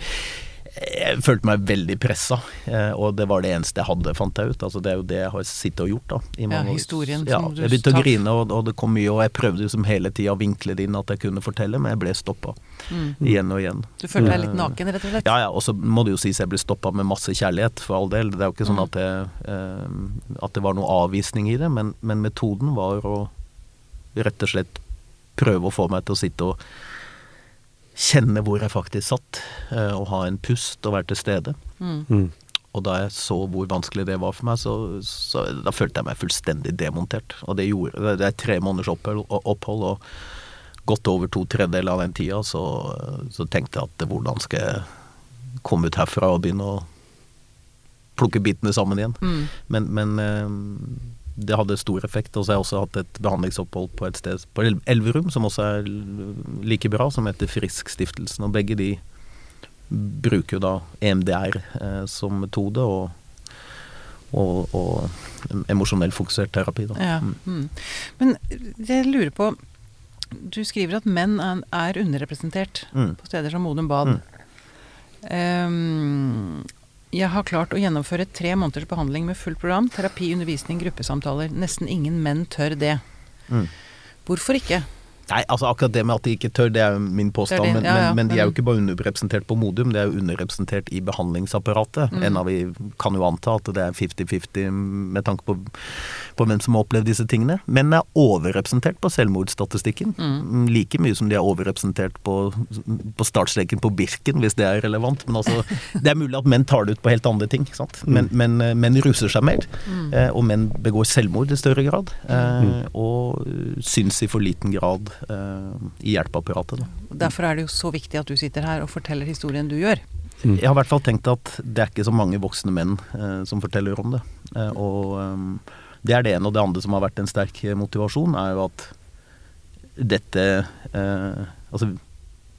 jeg følte meg veldig pressa. Eh, og det var det eneste jeg hadde, fant jeg ut. Altså det er jo det jeg har sittet og gjort, da. i Ja, historien ja, som du Jeg begynte å grine, og, og det kom mye, og jeg prøvde liksom hele tida å vinkle det inn at jeg kunne fortelle, men jeg ble stoppa Mm. igjen og igjen. Du følte deg Eh, litt naken, rett og slett? ja, ja, og så må det jo sies jeg ble stoppa med masse kjærlighet, for all del. Det er jo ikke sånn Mm. at det, eh, at det var noe avvisning i det, men, men metoden var å rett og slett prøve å få meg til å sitte og kjenne hvor jeg faktisk satt, eh, og ha en pust og være til stede. Mm. Mm. Og da jeg så hvor vanskelig det var for meg, så, så da følte jeg meg fullstendig demontert. Og det gjorde det. Er tre måneders opphold, opphold og godt over to tredjedeler av den tida, så, så tenkte jeg at hvordan skal jeg komme ut herfra og begynne å plukke bitene sammen igjen. Mm. Men, men eh, det hadde stor effekt. Og så har jeg også hatt et behandlingsopphold på et sted på Elverum, som også er like bra, som heter Frisk-stiftelsen. Og begge de bruker jo da EMDR eh, som metode, og, og, og emosjonell fokusert terapi. Da. Ja. Mm. Mm. Men jeg lurer på Du skriver at menn er, er underrepresentert Mm. på steder som Modum Bad. Ehm, jeg har klart å gjennomføre tre måneders behandling med fullt program. Terapi, undervisning, gruppesamtaler. Nesten ingen menn tør det. Mm. Hvorfor ikke? Nei, altså akkurat det med at de ikke tør, det er jo min påstand. Det, Men, ja, ja, men, de er jo ikke bare underrepresentert på Modum, de er jo underrepresentert i behandlingsapparatet. Mm. Av vi kan jo anta at det er 50-50 med tanke på, på hvem som har opplevd disse tingene. Menn er overrepresentert på selvmordsstatistikken. Mm. Like mye som de er overrepresentert på, på startstreken på Birken, hvis det er relevant. Men altså, det er mulig at menn tar det ut på helt andre ting. Sant? Men, men eh, menn ruser seg mer. Mm. Eh, og menn begår selvmord i større grad. Eh, og eh, syns i for liten grad i hjelpeapparatet. Da. Derfor er det jo så viktig at du sitter her og forteller historien du gjør. Mm. Jeg har i hvert fall tenkt at det er ikke så mange voksne menn eh, som forteller om det. Eh, og eh, det er det ene. Og det andre som har vært en sterk motivasjon, er jo at dette eh, Altså,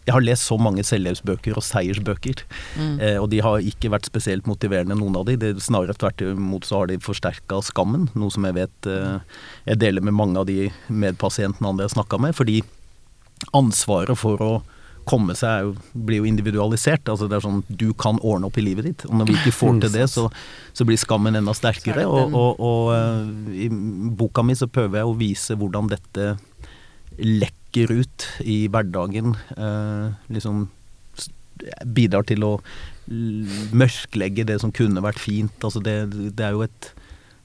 jeg har lest så mange selvhjelpsbøker og seiersbøker, Mm. eh, og de har ikke vært spesielt motiverende, noen av de. Det, snarere tvert imot så har de forsterka skammen, noe som jeg vet eh, jeg deler med mange av de medpasientene andre jeg snakka med. fordi ansvaret for å komme seg jo, blir jo individualisert. Altså det er sånn du kan ordne opp i livet ditt. Og når vi ikke får til det, så, så blir skammen enda sterkere. Og, og, og uh, i boka mi så prøver jeg å vise hvordan dette lekker ut i hverdagen. eh, liksom bidrar til å mørklegge det som kunne vært fint. Altså det, det er jo et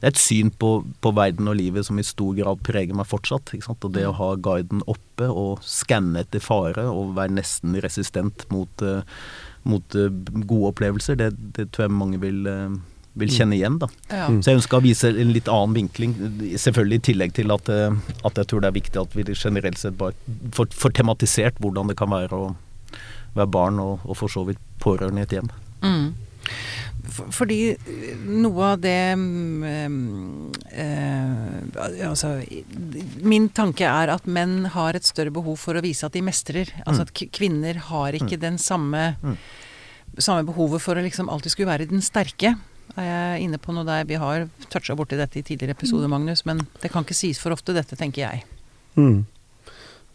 det er et syn på, på, verden og livet som i stor grad preger meg fortsatt. Og det å ha guiden oppe og skanne etter fare og være nesten resistent mot, uh, mot uh, gode opplevelser, det, det, tror jeg mange vil, uh, vil kjenne igjen. da. Ja. Så jeg ønsker å vise en litt annen vinkling, selvfølgelig i tillegg til at, at jeg tror det er viktig at vi generelt sett bare får, får tematisert hvordan det kan være å være barn og, og for så vidt pårørende i et hjem. Mm. Fordi noe av det eh, Altså Min tanke er at menn har et større behov for å vise at de mestrer. Altså at kvinner har ikke den samme, samme behovet for å liksom alltid skulle være den sterke. Er jeg inne på noe der Vi har toucha borti dette i tidligere episoder, Magnus, men det kan ikke sies for ofte, dette, tenker jeg. Mm.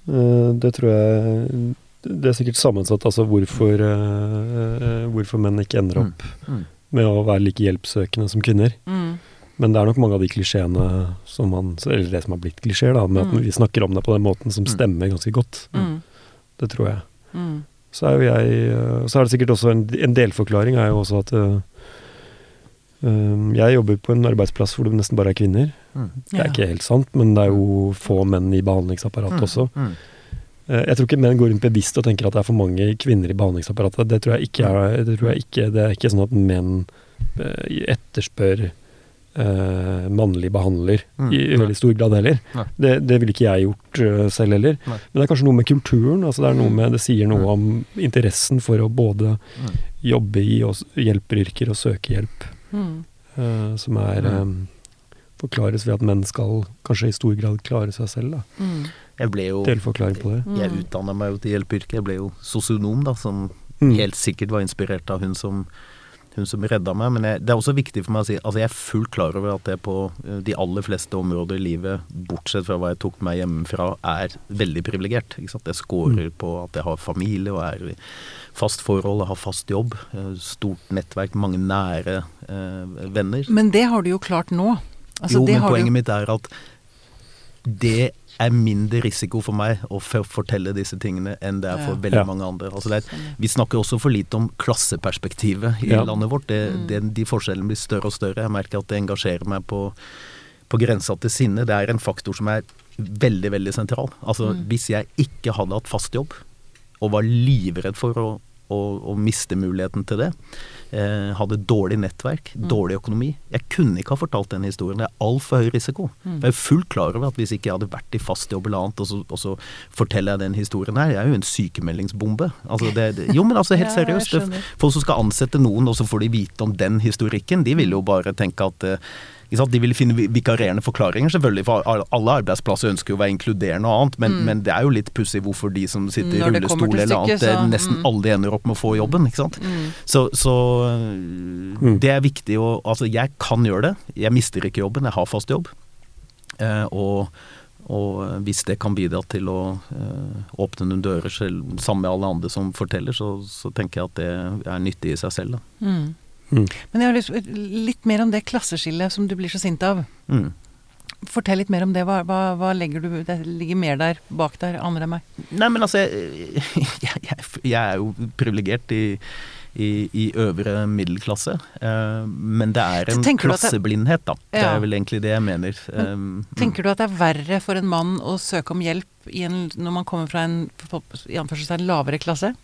Uh, det tror jeg Det er sikkert sammensatt, altså hvorfor, uh, hvorfor menn ikke ender opp mm. Mm med å være like hjelpsøkende som kvinner. Mm. Men det er nok mange av de klisjeene som man Eller det som har blitt klisjeer, da, med mm. at vi snakker om det på den måten som mm. stemmer ganske godt. Mm. Det tror jeg. Mm. Så er jo jeg Så er det sikkert også en, en delforklaring er jo også at jeg jobber på en arbeidsplass hvor det nesten bare er kvinner. Mm. Det er ikke helt sant, men det er jo få menn i behandlingsapparatet også. Mm. jeg tror ikke menn går rundt bevisst og tenker at det er for mange kvinner i behandlingsapparatet. Det tror jeg ikke er, det, jeg ikke, det er ikke sånn at menn eh, etterspør uh, mannlig behandler mm. i, i veldig stor grad heller. Det, det ville ikke jeg gjort uh, selv heller. Nei. Men det er kanskje noe med kulturen. altså Det er noe mm. med, det sier noe mm. om interessen for å både mm. jobbe i hjelperyrker og søke hjelp, uh, som er um, forklares ved at menn skal kanskje i stor grad klare seg selv. da. Mm. Jeg ble jo Delforklaring på det. Jeg jeg utdanna meg jo til hjelpeyrket. Jeg ble jo sosionom, da, som mm. helt sikkert var inspirert av hun som, hun som redda meg. Men jeg, det er også viktig for meg å si altså jeg er fullt klar over at det på eh, de aller fleste områder i livet, bortsett fra hva jeg tok meg hjemmefra, er veldig privilegert. Jeg scorer mm. på at jeg har familie og er fast forhold, ha har fast jobb, eh, stort nettverk, mange nære eh, venner. Men det har du jo klart nå. Altså, jo, men poenget du... mitt er at det er mindre risiko for meg å fortelle disse tingene enn det er for ja. veldig ja. mange andre. Altså er, vi snakker også for lite om klasseperspektivet i ja. landet vårt. Det, mm. det, de forskjellene blir større og større. Jeg merker at det engasjerer meg på, på grensa til sinne. Det er en faktor som er veldig, veldig sentral. Altså mm. hvis jeg ikke hadde hatt fast jobb, og var livredd for å, å, å miste muligheten til det, eh, hadde dårlig nettverk, mm. dårlig økonomi. Jeg kunne ikke ha fortalt den historien. Det er altfor høy risiko. Mm. Jeg er fullt klar over at hvis ikke jeg hadde vært i fast jobb eller annet, og så, og så forteller jeg den historien her, jeg er jo en sykemeldingsbombe. Altså det, det, jo, men altså helt seriøst. folk som skal ansette noen, og så får de vite om den historikken, de vil jo bare tenke at eh, de vil finne vikarierende forklaringer, selvfølgelig, for alle arbeidsplasser ønsker jo å være inkluderende og annet, men, mm. men det er jo litt pussig hvorfor de som sitter i rullestol eller annet, så, nesten mm. alle ender opp med å få jobben, ikke sant. Mm. Så, så mm. det er viktig å Altså, jeg kan gjøre det. Jeg mister ikke jobben, jeg har fast jobb. Eh, og, og, hvis det kan bidra til å eh, åpne noen dører selv, sammen med alle andre som forteller, så, så, tenker jeg at det er nyttig i seg selv, da. Mm. Mm. Men jeg har lyst litt mer om det klasseskillet som du blir så sint av. Mm. Fortell litt mer om det. Hva, hva, hva, legger du Det ligger mer der bak der, andre enn meg? Nei, men altså Jeg, jeg, jeg er jo privilegert i, i, i, øvre middelklasse. Uh, men det er en klasseblindhet, da. Ja. Det er vel egentlig det jeg mener. Um, tenker du at det er verre for en mann å søke om hjelp en, når man kommer fra en, en lavere klasse?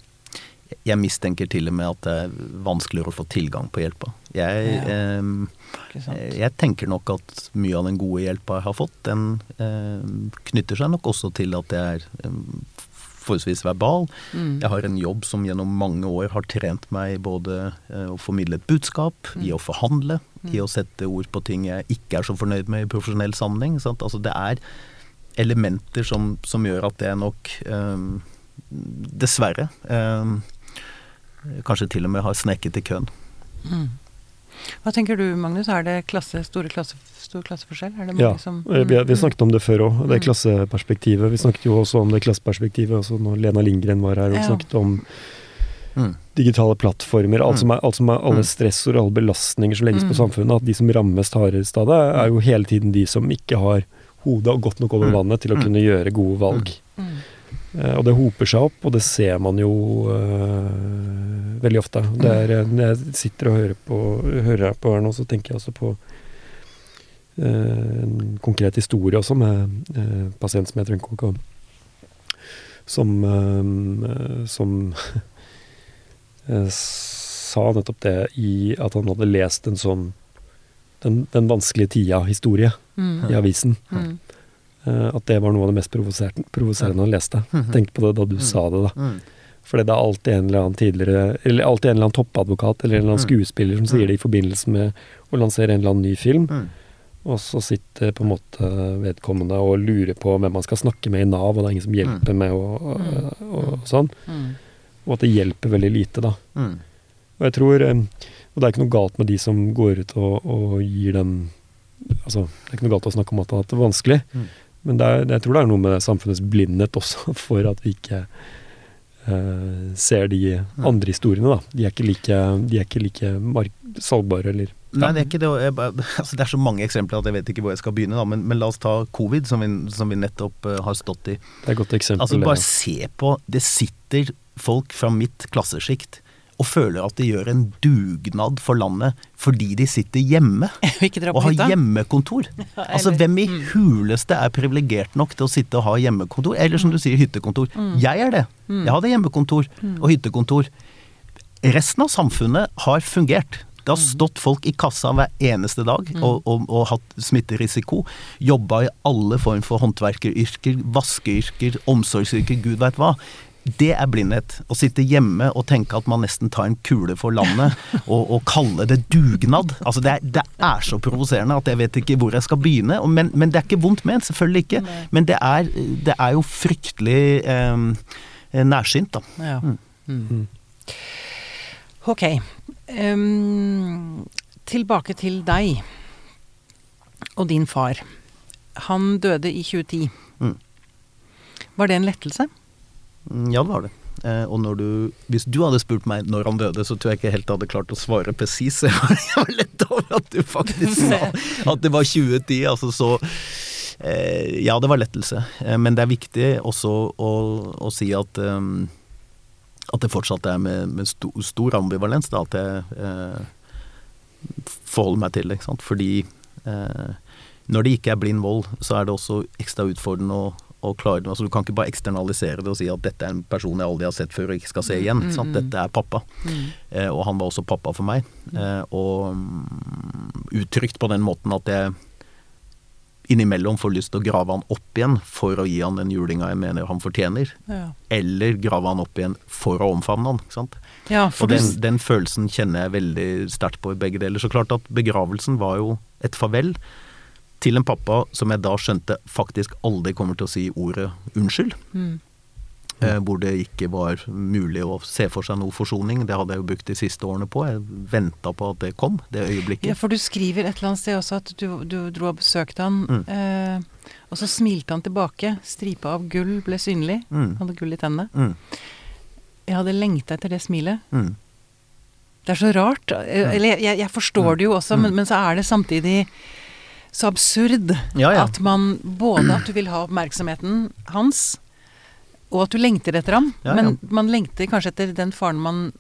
Jeg mistenker til og med at det er vanskeligere å få tilgang på hjelpa. Jeg, ja. eh, jeg, tenker nok at mye av den gode hjelpa jeg har fått, den eh, knytter seg nok også til at jeg er eh, forholdsvis verbal. Mm. Jeg har en jobb som gjennom mange år har trent meg både eh, å formidle et budskap, mm. i å forhandle, mm. i å sette ord på ting jeg ikke er så fornøyd med i profesjonell sammenheng. Altså, det er elementer som, som, gjør at jeg nok eh, Dessverre. Eh, Kanskje til og med har sneket i køen. Mm. Hva tenker du, Magnus? Er det klasse, store klasse, stor klasseforskjell? Er det Ja, som mm, vi, vi snakket om det før òg, det Mm. klasseperspektivet. Vi snakket jo også om det klasseperspektivet også når Lena Lindgren var her og Ja. snakket om Mm. digitale plattformer. Alt Mm. som er, alt som er alle stressord og alle belastninger som legges på Mm. samfunnet. At de som rammes hardest av det, er jo hele tiden de som ikke har hodet og godt nok over Mm. vannet til å Mm. kunne gjøre gode valg. Eh, og det hoper seg opp, og det ser man jo uh, veldig ofte. Det er, eh, når jeg sitter og hører på, hører på her nå, så tenker jeg også på uh, en konkret historie også, med uh, pasient som heter Unkok, Som, som sa nettopp det i at han hadde lest en sånn Den, den vanskelige tida-historie Mm. i avisen. Mm. Eh, at det var noe av det mest provoserende han leste. Mhm. Tenk på det da du Mm. sa det, da. Mm. Fordi det er alltid en eller annen tidligere Eller alltid en eller annen toppadvokat eller en eller annen skuespiller som sier det i forbindelse med å lansere en eller annen ny film. Og så sitter på en måte vedkommende og lurer på hvem man skal snakke med i Nav, og det er ingen som hjelper med og, og, og, og sånn. Og at det hjelper veldig lite, da. Og jeg tror eh, Og det er ikke noe galt med de som går ut og, gir den Altså, det er ikke noe galt å snakke om at det er vanskelig. Men det er, jeg tror det er noe med samfunnets blindhet også, for at vi ikke uh, ser de andre historiene, da. De er ikke like, de er ikke like salgbare, eller Nei, det er ikke det. Jeg, altså, det er så mange eksempler at jeg vet ikke hvor jeg skal begynne. Da. Men, men la oss ta covid, som vi, som vi nettopp uh, har stått i. Det er et godt eksempel. Altså Bare ja. se på Det sitter folk fra mitt klassesjikt og føler at de gjør en dugnad for landet fordi de sitter hjemme og har hjemmekontor. Altså Hvem i Mm. huleste er privilegert nok til å sitte og ha hjemmekontor? Eller som du sier, hyttekontor. Mm. Jeg er det. Mm. Jeg hadde hjemmekontor Mm. og hyttekontor. Resten av samfunnet har fungert. Det har stått folk i kassa hver eneste dag og, og, og hatt smitterisiko. Jobba i alle form for håndverkeryrker, vaskeyrker, omsorgsyrker, gud veit hva. Det er blindhet. Å sitte hjemme og tenke at man nesten tar en kule for landet, og, og kalle det dugnad. Altså det, er, det er så provoserende at jeg vet ikke hvor jeg skal begynne. Men, men det er ikke vondt ment, selvfølgelig ikke. Men det er, det er jo fryktelig eh, nærsynt, da. Ja. Mm. Mm. Ok. Um, tilbake til deg og din far. Han døde i 2010. Mm. Var det en lettelse? Mm, Ja, det var det. Eh, og du, hvis du hadde spurt meg når han døde, så tror jeg ikke jeg helt hadde klart å svare presis. Jeg var lett over at du faktisk sa at det var 2010. Altså så eh, Ja, det var lettelse. Eh, men det er viktig også å, å si at eh, at det fortsatt er med, med sto, stor ambivalens, da, at jeg eh, forholder meg til det. Fordi eh, når det ikke er blind vold, så er det også ekstra utfordrende å klare. Altså, du kan ikke bare eksternalisere det og si at dette er en person jeg aldri har sett før og ikke skal se igjen. Mm, mm. Dette er pappa. Mm. Eh, og han var også pappa for meg. Eh, og mm, uttrykt på den måten at jeg innimellom får lyst til å grave han opp igjen for å gi han den julinga jeg mener han fortjener. Ja. Eller grave han opp igjen for å omfavne han. ikke sant? ja, Og den, den følelsen kjenner jeg veldig sterkt på i begge deler. Så klart at begravelsen var jo et farvel til en pappa som jeg da skjønte faktisk aldri kommer til å si ordet unnskyld. mm. Eh, hvor det ikke var mulig å se for seg noe forsoning. Det hadde jeg jo brukt de siste årene på. Jeg venta på at det kom, det øyeblikket. Ja, for du skriver et eller annet sted også at du, du dro og besøkte han, Mm. eh, og så smilte han tilbake. Stripa av gull ble synlig. Mm. Hadde gull i tennene. Mm. Jeg hadde lengta etter det smilet. Mm. Det er så rart. Eh, Eller jeg, jeg forstår det jo også, men, Mm. men så er det samtidig så absurd Ja, ja. at man både at du vil ha oppmerksomheten hans, og at du lengter etter ham. Ja. Men man lengter kanskje etter den faren man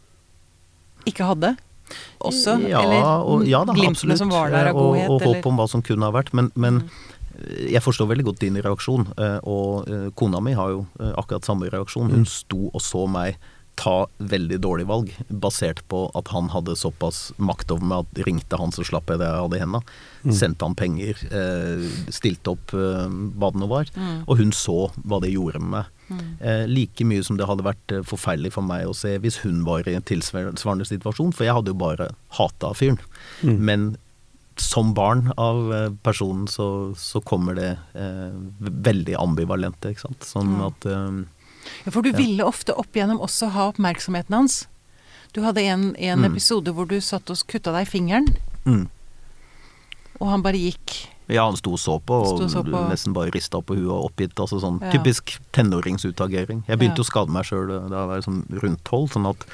ikke hadde også. ja, eller og, ja da, glimtene som var der av godhet. og, og håp om hva som kunne ha vært. Men, men Mm. eh, jeg forstår veldig godt din reaksjon. eh, Og eh, kona mi har jo eh, akkurat samme reaksjon. Hun sto og så meg ta veldig dårlig valg, basert på at han hadde såpass makt over meg at ringte han, så slapp jeg det jeg hadde i henda. Sendte han penger, eh, stilte opp eh, hva det nå var. Mm. Og hun så hva det gjorde med meg. Mm. Eh, like mye som det hadde vært eh, forferdelig for meg å se hvis hun var i en tilsvarende situasjon, for jeg hadde jo bare hata fyren. Mm. Men som barn av eh, personen så, så kommer det eh, veldig ambivalente, ikke sant. Sånn at eh, Ja, for du Ja. ville ofte opp igjennom også ha oppmerksomheten hans. Du hadde en, en Mm. episode hvor du satt og kutta deg i fingeren. Mm. Og han bare gikk. Ja, han sto og så på, og så på. nesten bare rista på huet og oppgitt. Altså sånn Ja. typisk tenåringsutagering. Jeg begynte Ja. å skade meg sjøl da jeg var sånn rundt tolv, sånn at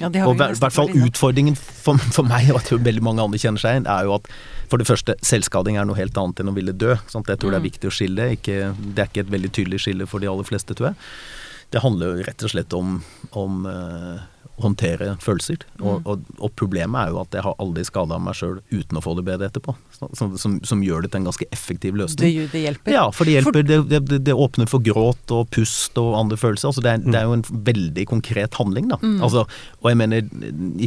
Ja, og i hvert fall utfordringen for, for meg, og jeg tror veldig mange andre kjenner seg igjen, er jo at for det første, selvskading er noe helt annet enn å ville dø. Sant? Jeg tror det er Mm. viktig å skille. Ikke, det er ikke et veldig tydelig skille for de aller fleste, tror jeg. Det handler jo rett og slett om, om å håndtere følelser. Og, Mm. og, og problemet er jo at jeg har aldri skada meg sjøl uten å få det bedre etterpå. Så, som, som, som gjør det til en ganske effektiv løsning. Det, det hjelper. Ja, for det hjelper. Det, det, det åpner for gråt og pust og andre følelser. Altså det, er, det er jo en veldig konkret handling, da. Mm. Altså, og jeg mener,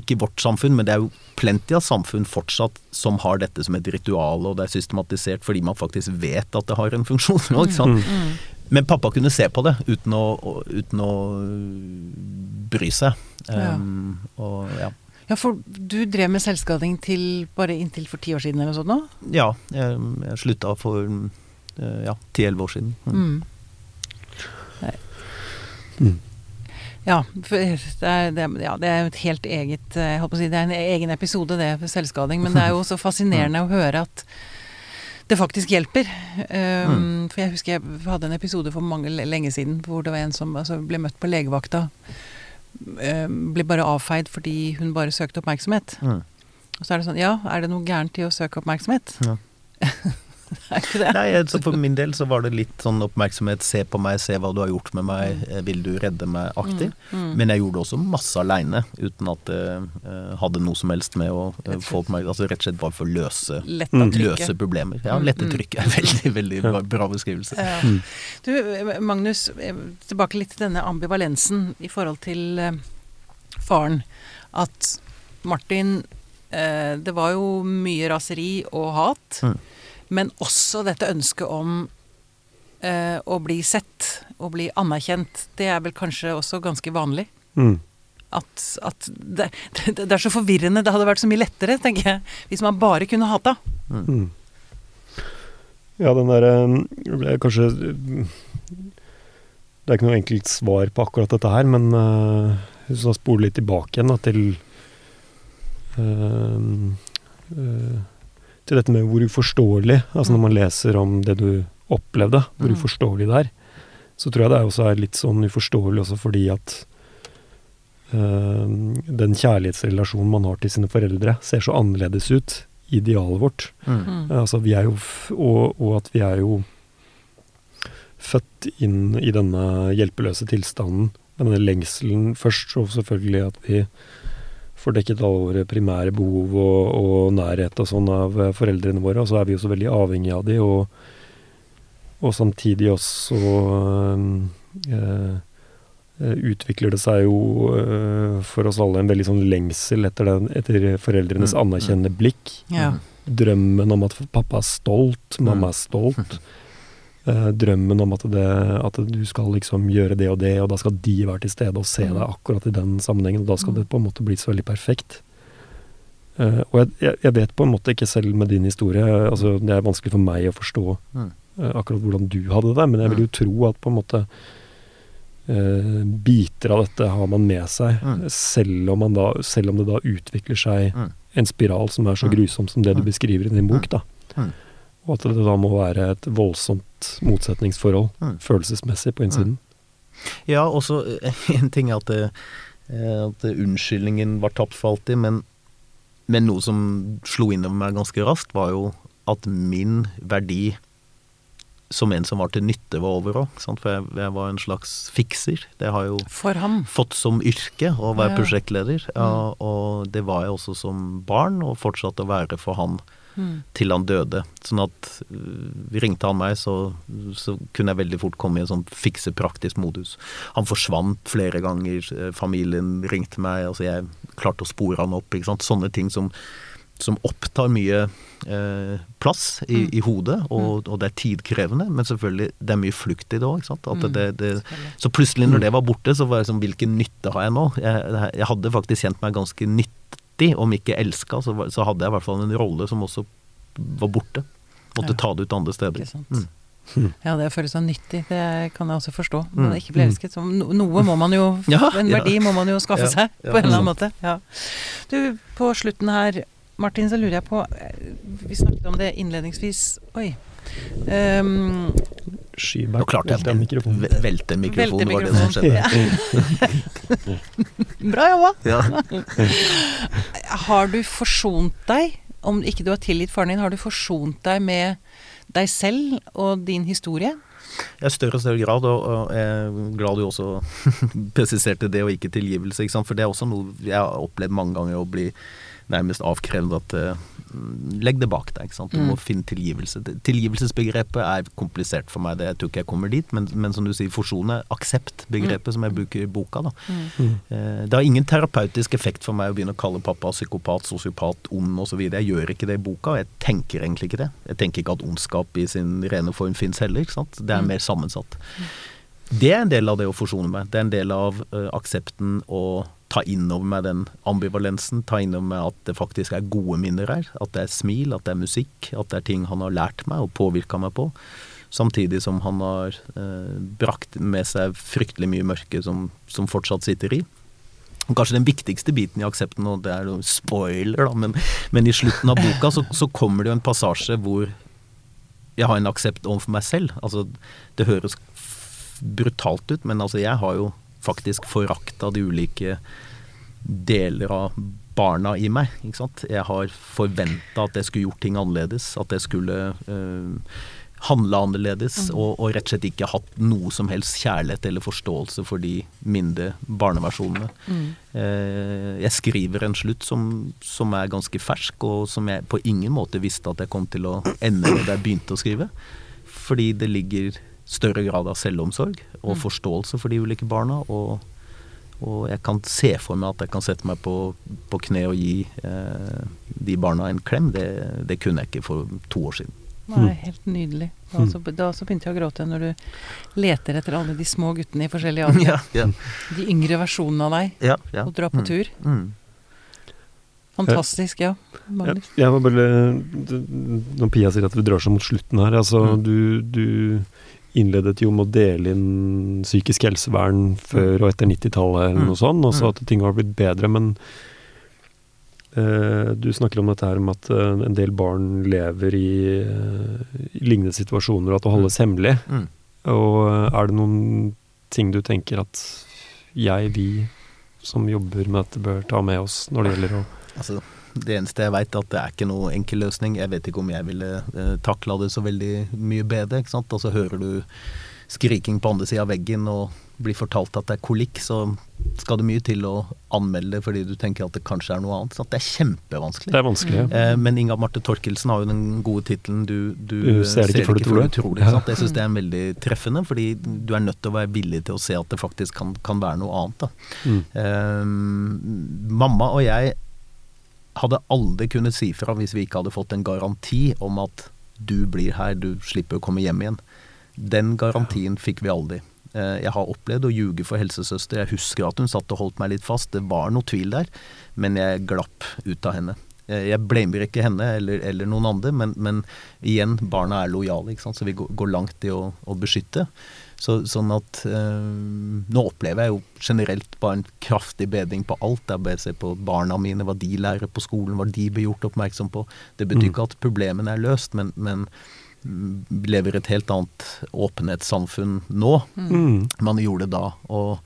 ikke i vårt samfunn, men det er jo plenty av samfunn fortsatt som har dette som et ritual, og det er systematisert fordi man faktisk vet at det har en funksjon. Ikke sant? Mm. Men pappa kunne se på det uten å, å- uten å bry seg. Ja. Um, og ja. Ja, for du drev med selvskading til bare inntil for ti år siden eller noe sånt nå? ja jeg, jeg slutta for eh, ja, ti-elleve år siden. Mm. Mm. Mm. Ja, for det er, det, ja, det er et helt eget eh, jeg håper å si, Det er en egen episode, det, selvskading. Men det er jo så fascinerende å høre at det faktisk hjelper. Um, For jeg husker jeg hadde en episode for mange lenge siden hvor det var en som altså, ble møtt på legevakta. Um, ble bare avfeid fordi hun bare søkte oppmerksomhet. Mm. Og så er det sånn Ja, er det noe gærent i å søke oppmerksomhet? Ja. det er ikke det. Nei, så For min del så var det litt sånn oppmerksomhet. Se på meg, se hva du har gjort med meg. eh, Vil du redde meg-aktig. Mm. Men jeg gjorde det også masse aleine, uten at det eh, hadde noe som helst med å eh, få oppmerksomhet. Altså rett og slett bare for å løse, løse problemer. Ja, Mm, lette mm. trykket er veldig, veldig bra, bra beskrivelse. Ja. Du, Magnus, tilbake litt til denne ambivalensen i forhold til faren. At Martin eh, Det var jo mye raseri og hat, Mm. Men også dette ønsket om eh, å bli sett og bli anerkjent. Det er vel kanskje også ganske vanlig? Mm. At, at det, det, det er så forvirrende. Det hadde vært så mye lettere, tenker jeg, hvis man bare kunne hata. Mm. Ja, den derre ble Kanskje Det er ikke noe enkelt svar på akkurat dette her, men uh, hvis man spoler litt tilbake igjen da, til uh, eh, Til dette med hvor uforståelig Altså når man leser om det du opplevde, hvor Mm. uforståelig det er, så tror jeg det også er litt sånn uforståelig også fordi at øh, den kjærlighetsrelasjonen man har til sine foreldre, ser så annerledes ut idealet vårt. Mm. Mm. Altså, vi er jo f og, og at vi er jo født inn i denne hjelpeløse tilstanden med denne lengselen først, og selvfølgelig at vi får dekket alle våre primære behov og, og nærhet og sånn av eh, foreldrene våre, og så er vi jo så veldig avhengige av de, og, og samtidig også eh, utvikler det seg jo eh, for oss alle en veldig sånn lengsel etter, den, etter foreldrenes Mm, mm. anerkjennende blikk Ja. drømmen om at pappa er stolt, mamma er stolt. Eh, drømmen om at, det, at du skal liksom gjøre det og det, og da skal de være til stede og se Mm. deg akkurat i den sammenhengen. Og da skal Mm. det på en måte bli så veldig perfekt. Uh, og jeg, jeg, vet på en måte ikke selv med din historie altså Det er vanskelig for meg å forstå eh, akkurat hvordan du hadde det, men jeg vil jo tro at på en måte uh, biter av dette har man med seg, selv, om man da, selv om det da utvikler seg en spiral som er så grusom som det du beskriver i din bok. da. Mm. Og at det da må være et voldsomt motsetningsforhold Mm. følelsesmessig på innsiden. Ja, også eh, en ting er at, det, at unnskyldningen var tapt for alltid, men, men noe som slo innover meg ganske raskt, var jo at min verdi som en som var til nytte, var over òg. For jeg, jeg var en slags fikser. Det har jeg jo For ham. fått som yrke å være Ja. prosjektleder. Ja, og det var jeg også som barn, og fortsatte å være for han Mm. til han døde. Sånn at vi ringte han meg, så, så kunne jeg veldig fort komme i en sånn fikse praktisk modus. Han forsvant flere ganger, eh, familien ringte meg, altså jeg klarte å spore han opp. Sånne ting som, som opptar mye eh, plass i, Mm. i hodet, og, og det er tidkrevende, men selvfølgelig det er mye flukt i det òg. Mm, så plutselig når det var borte, så var det sånn Hvilken nytte har jeg nå? Jeg, jeg hadde faktisk kjent meg ganske nyttig, om ikke elska, så, så hadde jeg i hvert fall en rolle som også var borte. Måtte Ja. ta det ut andre steder. Ikke sant. Mm. Ja, det føles sånn nyttig. Det kan jeg også forstå. Mm. Man ikke blir elsket. Så no noe må man jo Ja, En ja. verdi må man jo skaffe Ja, seg ja. på en eller annen Mm. måte. Ja. Du, på slutten her, Martin, så lurer jeg på eh, Vi snakket om det innledningsvis. Oi. Um, Skibær. Nå klarte jeg mikrofonen. Velte en mikrofon, Velte var det som skjedde. bra jobba! Ja. Har du forsont deg, om ikke du har tilgitt faren din, har du forsont deg med deg selv og din historie? I større og større grad, og jeg er glad du også presiserte det og ikke tilgivelse. Ikke sant? For det er også noe jeg har opplevd mange ganger å bli nærmest avkrevd at eh, Legg det bak deg. ikke sant? Du Mm. må finne tilgivelse. Tilgivelsesbegrepet er komplisert for meg, det, jeg tror ikke jeg kommer dit. Men, men som du sier, forsone, aksept-begrepet som jeg bruker i boka. da. Mm. Eh, Det har ingen terapeutisk effekt for meg å begynne å kalle pappa psykopat, sosiopat, ond osv. Jeg gjør ikke det i boka, og jeg tenker egentlig ikke det. Jeg tenker ikke at ondskap i sin rene form fins heller. ikke sant? Det er Mm. mer sammensatt. Det er en del av det å forsone meg. Det er en del av uh, aksepten å ta inn over meg den ambivalensen. Ta inn over meg at det faktisk er gode minner her. At det er smil, at det er musikk, at det er ting han har lært meg og påvirka meg på. Samtidig som han har eh, brakt med seg fryktelig mye mørke som, som fortsatt sitter i. Og Kanskje den viktigste biten i aksepten, og det er jo spoiler, da, men, men i slutten av boka så, så kommer det jo en passasje hvor jeg har en aksept overfor meg selv. Altså, det høres brutalt ut, men altså, jeg har jo faktisk forakta de ulike deler av barna i meg. Ikke sant? Jeg har forventa at jeg skulle gjort ting annerledes, at jeg skulle øh, handle annerledes, og, og rett og slett ikke hatt noe som helst kjærlighet eller forståelse for de mindre barneversjonene. Eh, jeg skriver en slutt som, som er ganske fersk, og som jeg på ingen måte visste at jeg kom til å ende med da jeg begynte å skrive. Fordi det ligger større grad av selvomsorg og forståelse for de ulike barna. Og, og jeg kan se for meg at jeg kan sette meg på, på kne og gi eh, de barna en klem. Det, det kunne jeg ikke for to år siden. Nei, helt nydelig. Da også, da så begynte jeg å gråte når du leter etter alle de små guttene i forskjellige alder. Ja, ja, De yngre versjonene av deg, ja, ja. og dra på Mm. tur. Mm. Fantastisk, ja. Jeg, jeg var bare Når Pia sier at vi drar seg mot slutten her altså Mm. du, du innledet jo med å dele inn psykisk helsevern før og etter 90-tallet eller Mm. noe sånt, og så Mm. at ting har blitt bedre, men eh, du snakker om dette her med at eh, en del barn lever i, eh, i lignende situasjoner, og at det holdes hemmelig. Mm. Og er det noen ting du tenker at jeg, vi som jobber med dette, bør ta med oss når det gjelder å Altså, det eneste jeg veit, at det er ikke noe enkel løsning. Jeg vet ikke om jeg ville eh, takla det så veldig mye bedre. ikke sant? Og så hører du skriking på andre sida av veggen og blir fortalt at det er kolikk, så skal det mye til å anmelde det fordi du tenker at det kanskje er noe annet. Så Det er kjempevanskelig. Det er vanskelig. ja. Eh, men Inga Marte Torkelsen har jo den gode tittelen du, du, Du ser det ikke før du tror det. sant? Jeg syns det er veldig treffende, fordi du er nødt til å være villig til å se at det faktisk kan, kan være noe annet. Mm. Eh, mamma og jeg hadde aldri kunnet si fra hvis vi ikke hadde fått en garanti om at du blir her, du slipper å komme hjem igjen. Den garantien fikk vi aldri. Eh, Jeg har opplevd å ljuge for helsesøster. Jeg husker at hun satt og holdt meg litt fast. Det var noe tvil der, men jeg glapp ut av henne. Eh, Jeg blamer ikke henne eller, eller noen andre, men, men igjen, barna er lojale, så vi går langt i å, å beskytte. Så, sånn at eh, Nå opplever jeg jo generelt bare en kraftig bedring på alt. Jeg bare ser på barna mine, hva de lærer på skolen, hva de blir gjort oppmerksom på. Det betyr Mm. ikke at problemene er løst, men, men mm, vi lever et helt annet åpenhetssamfunn nå. Mm. Man gjorde da. Og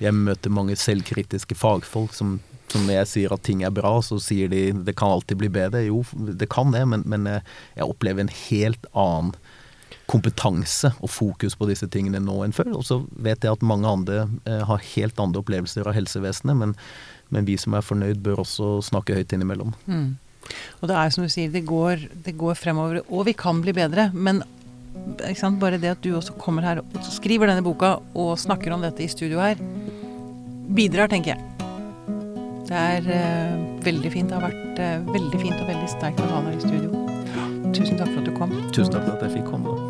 jeg møter mange selvkritiske fagfolk som, som når jeg sier at ting er bra, så sier de det kan alltid bli bedre. Jo, det kan det, men, men jeg, jeg opplever en helt annen kompetanse og fokus på disse tingene nå enn før. Og så vet jeg at mange andre eh, har helt andre opplevelser av helsevesenet, men, men vi som er fornøyd, bør også snakke høyt innimellom. Mm. Og det er som du sier, det går, det går fremover, og vi kan bli bedre. Men bare det at du også kommer her og skriver denne boka og snakker om dette i studio her, bidrar, tenker jeg. Det er eh, veldig fint. Det har vært eh, veldig fint og veldig sterkt å ha deg i studio. Tusen takk for at du kom. Tusen takk for at jeg fikk komme.